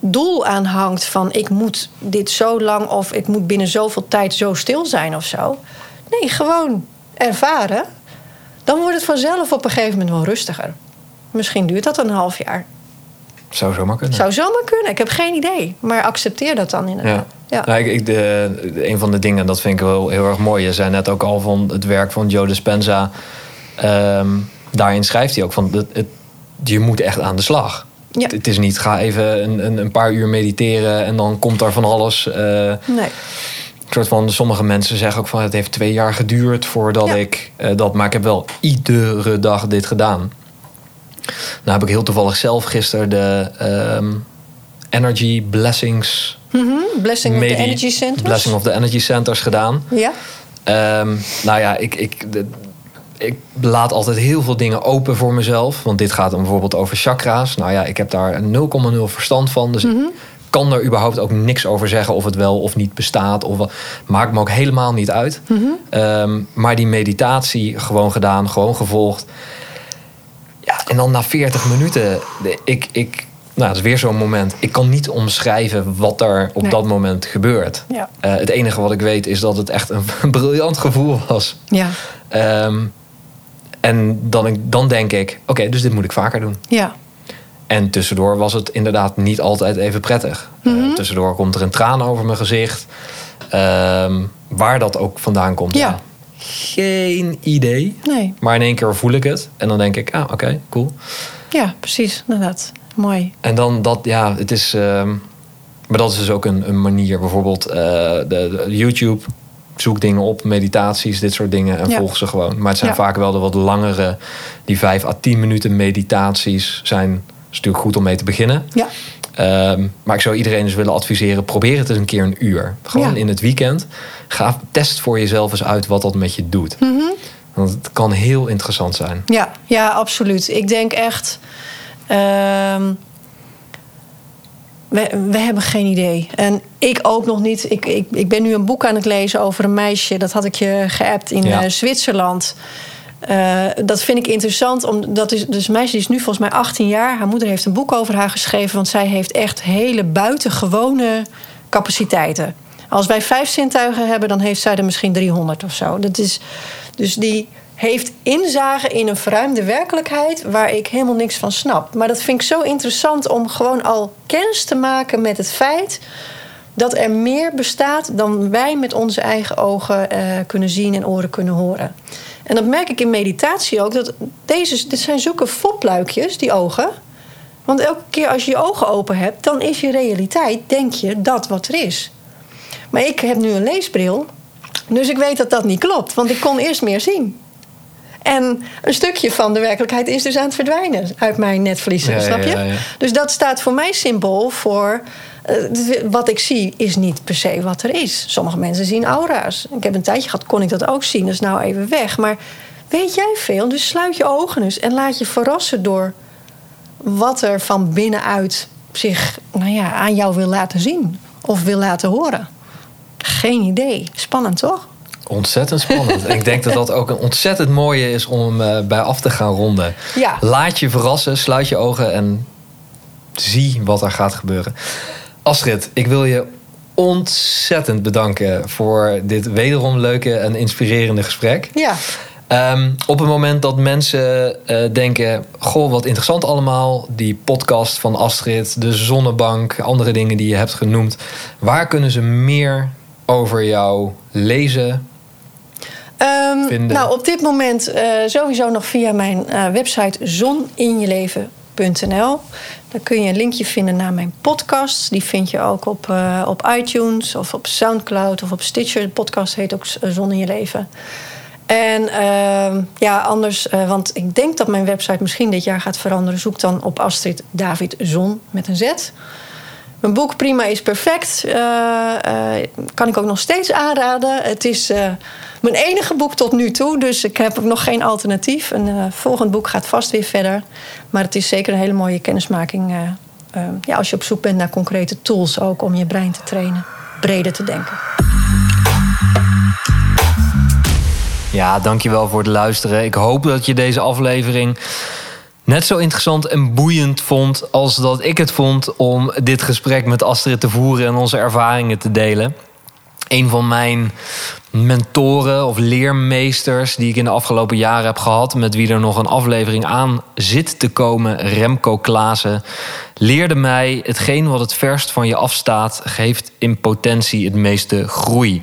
C: doel aan hangt van ik moet dit zo lang of ik moet binnen zoveel tijd zo stil zijn of zo. Nee, gewoon ervaren. Dan wordt het vanzelf op een gegeven moment wel rustiger. Misschien duurt dat een half jaar.
A: Zou zomaar kunnen.
C: Zou zomaar kunnen, ik heb geen idee. Maar accepteer dat dan inderdaad.
A: Ja.
C: Ja.
A: Nou, ik, de, een van de dingen, dat vind ik wel heel erg mooi. Je zei net ook al van het werk van Joe Dispenza. Ehm, daarin schrijft hij ook van het, het, je moet echt aan de slag.
C: Ja.
A: Het, het is niet ga even een, een, een paar uur mediteren en dan komt er van alles. eh,
C: Nee.
A: een soort van, sommige mensen zeggen ook van het heeft twee jaar geduurd voordat
C: Ja.
A: ik eh, dat. Maar ik heb wel iedere dag dit gedaan. Nou heb ik heel toevallig zelf gisteren de ehm, Energy Blessings
C: Mhm, Blessing of the Energy Centers.
A: Blessing of the Energy Centers gedaan.
C: Ja,
A: Ehm, nou ja, ik, ik, de- ik laat altijd heel veel dingen open voor mezelf. Want dit gaat dan bijvoorbeeld over chakra's. Nou ja, ik heb daar 0,0 verstand van. Dus ik kan er überhaupt ook niks over zeggen of het wel of niet bestaat. Of, wat. maakt me ook helemaal niet uit. Ehm, maar die meditatie gewoon gedaan, gewoon gevolgd. Ja, en dan na 40 minuten, ik, ik, nou, dat is weer zo'n moment. Ik kan niet omschrijven wat er op
C: Nee.
A: dat moment gebeurt.
C: Ja.
A: Eh, het enige wat ik weet is dat het echt een briljant gevoel was.
C: ja,
A: Ehm, en dan, dan denk ik, oké, dus dit moet ik vaker doen.
C: ja.
A: En tussendoor was het inderdaad niet altijd even prettig. Eh, tussendoor komt er een traan over mijn gezicht. Ehm, waar dat ook vandaan komt.
C: Ja.
A: Geen idee.
C: Nee,
A: Maar in één keer voel ik het. En dan denk ik, ah, oké, cool.
C: ja, precies. Inderdaad. Mooi.
A: En dan dat, ja, het is. ehm, maar dat is dus ook een, een manier. Bijvoorbeeld eh, de, de YouTube. Zoek dingen op, meditaties, dit soort dingen. En
C: Ja.
A: volg ze gewoon. Maar het zijn
C: Ja.
A: vaak wel de wat langere. Die 5 à 10 minuten meditaties zijn. is natuurlijk goed om mee te beginnen.
C: Ja,
A: Ehm, maar ik zou iedereen dus willen adviseren: probeer het eens een keer een uur. Gewoon
C: Ja.
A: in het weekend. Ga test voor jezelf eens uit wat dat met je doet.
C: Mhm.
A: Want het kan heel interessant zijn.
C: Ja, ja, absoluut. Ik denk echt. Ehm, We, we hebben geen idee. En ik ook nog niet. Ik, ik, ik ben nu een boek aan het lezen over een meisje. Dat had ik je geappt in
A: Ja.
C: eh, Zwitserland. Eh, dat vind ik interessant. Om, dat is, dus een meisje die is nu volgens mij 18 jaar. Haar moeder heeft een boek over haar geschreven. Want zij heeft echt hele buitengewone capaciteiten. Als wij vijf zintuigen hebben, dan heeft zij er misschien 300 of zo. Dat is, dus die heeft inzage in een verruimde werkelijkheid waar ik helemaal niks van snap. Maar dat vind ik zo interessant om gewoon al kennis te maken met het feit dat er meer bestaat dan wij met onze eigen ogen eh, kunnen zien en oren kunnen horen. En dat merk ik in meditatie ook. Dat deze, dit zijn zulke fopluikjes, die ogen. Want elke keer als je je ogen open hebt, dan is je realiteit, denk je, dat wat er is. Maar ik heb nu een leesbril, dus ik weet dat dat niet klopt. Want ik kon eerst meer zien. En een stukje van de werkelijkheid is dus aan het verdwijnen uit mijn netvliezen,
A: Ja,
C: snap je?
A: ja, ja.
C: Dus dat staat voor mij symbool voor. eh, wat ik zie is niet per se wat er is. Sommige mensen zien aura's. Ik heb een tijdje gehad, kon ik dat ook zien. Dat is nou even weg. Maar weet jij veel? Dus sluit je ogen eens en laat je verrassen door wat er van binnenuit zich nou ja, aan jou wil laten zien of wil laten horen. Geen idee. Spannend toch?
A: Ontzettend spannend. En ik denk dat dat ook een ontzettend mooie is om eh, bij af te gaan ronden.
C: Ja.
A: Laat je verrassen, sluit je ogen en zie wat er gaat gebeuren. Astrid, ik wil je ontzettend bedanken voor dit wederom leuke en inspirerende gesprek.
C: Ja.
A: Ehm, op het moment dat mensen eh, denken: Goh, wat interessant allemaal. Die podcast van Astrid, de Zonnebank, andere dingen die je hebt genoemd. Waar kunnen ze meer over jou lezen?
C: Ehm, nou, op dit moment eh, sowieso nog via mijn eh, website zoninjeleven.nl. Daar kun je een linkje vinden naar mijn podcasts. Die vind je ook op, eh, op iTunes of op Soundcloud of op Stitcher. De podcast heet ook Zon in je leven. En ehm, ja, anders, want ik denk dat mijn website misschien dit jaar gaat veranderen. Zoek dan op Astrid David Zon met een Z. Mijn boek Prima is Perfect eh, eh, kan ik ook nog steeds aanraden. Het is eh, mijn enige boek tot nu toe, dus ik heb ook nog geen alternatief. Een volgend boek gaat vast weer verder. Maar het is zeker een hele mooie kennismaking. ja, als je op zoek bent naar concrete tools ook om je brein te trainen, breder te denken.
A: Ja, dankjewel voor het luisteren. Ik hoop dat je deze aflevering net zo interessant en boeiend vond als dat ik het vond om dit gesprek met Astrid te voeren en onze ervaringen te delen. Een van mijn mentoren of leermeesters die ik in de afgelopen jaren heb gehad, met wie er nog een aflevering aan zit te komen, Remco Klaassen, leerde mij hetgeen wat het verst van je afstaat, geeft in potentie het meeste groei.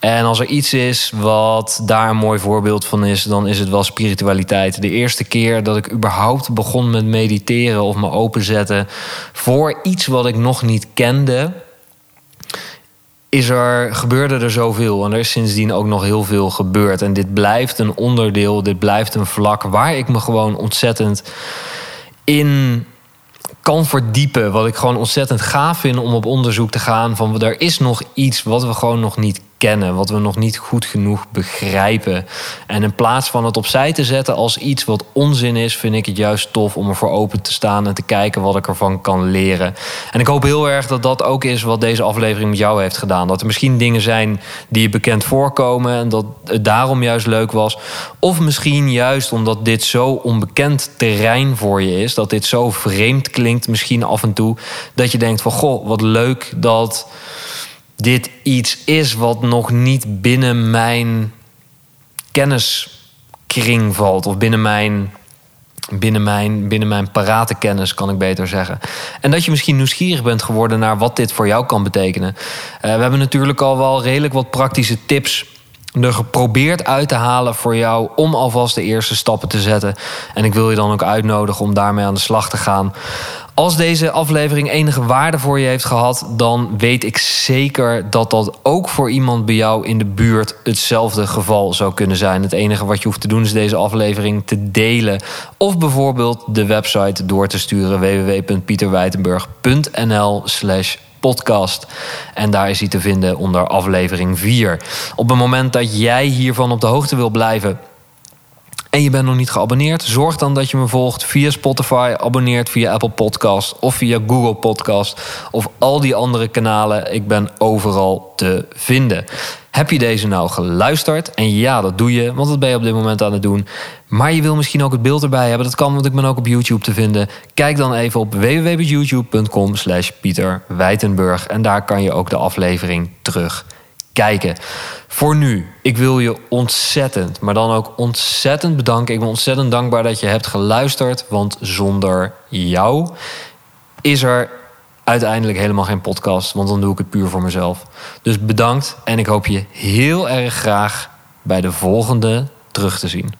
A: En als er iets is wat daar een mooi voorbeeld van is, dan is het wel spiritualiteit. De eerste keer dat ik überhaupt begon met mediteren of me openzetten voor iets wat ik nog niet kende, is er, gebeurde er zoveel. En er is sindsdien ook nog heel veel gebeurd. En dit blijft een onderdeel, dit blijft een vlak waar ik me gewoon ontzettend in kan verdiepen. Wat ik gewoon ontzettend gaaf vind om op onderzoek te gaan. Van er is nog iets wat we gewoon nog niet kennen. Wat we nog niet goed genoeg begrijpen. En in plaats van het opzij te zetten als iets wat onzin is, vind ik het juist tof om ervoor open te staan en te kijken wat ik ervan kan leren. En ik hoop heel erg dat dat ook is wat deze aflevering met jou heeft gedaan. Dat er misschien dingen zijn die je bekend voorkomen en dat het daarom juist leuk was. Of misschien juist omdat dit zo onbekend terrein voor je is, dat dit zo vreemd klinkt, misschien af en toe, dat je denkt van goh, wat leuk dat dit iets is wat nog niet binnen mijn kenniskring valt. Of binnen mijn, binnen mijn, binnen mijn parate kennis, kan ik beter zeggen. En dat je misschien nieuwsgierig bent geworden naar wat dit voor jou kan betekenen. Eh, we hebben natuurlijk al wel redelijk wat praktische tips er geprobeerd uit te halen voor jou om alvast de eerste stappen te zetten. En ik wil je dan ook uitnodigen om daarmee aan de slag te gaan. Als deze aflevering enige waarde voor je heeft gehad, dan weet ik zeker dat dat ook voor iemand bij jou in de buurt hetzelfde geval zou kunnen zijn. Het enige wat je hoeft te doen is deze aflevering te delen of bijvoorbeeld de website door te sturen www.pieterwijtenburg.nl/slash podcast. En daar is hij te vinden onder aflevering 4. Op het moment dat jij hiervan op de hoogte wil blijven en je bent nog niet geabonneerd, zorg dan dat je me volgt via Spotify, abonneert via Apple Podcast of via Google Podcast of al die andere kanalen. Ik ben overal te vinden. Heb je deze nou geluisterd? En ja, dat doe je, want dat ben je op dit moment aan het doen. Maar je wil misschien ook het beeld erbij hebben. Dat kan, want ik ben ook op YouTube te vinden. Kijk dan even op www.youtube.com slash Pieter. En daar kan je ook de aflevering terug kijken. Voor nu, ik wil je ontzettend, maar dan ook ontzettend bedanken. Ik ben ontzettend dankbaar dat je hebt geluisterd. Want zonder jou is er uiteindelijk helemaal geen podcast. Want dan doe ik het puur voor mezelf. Dus bedankt en ik hoop je heel erg graag bij de volgende terug te zien.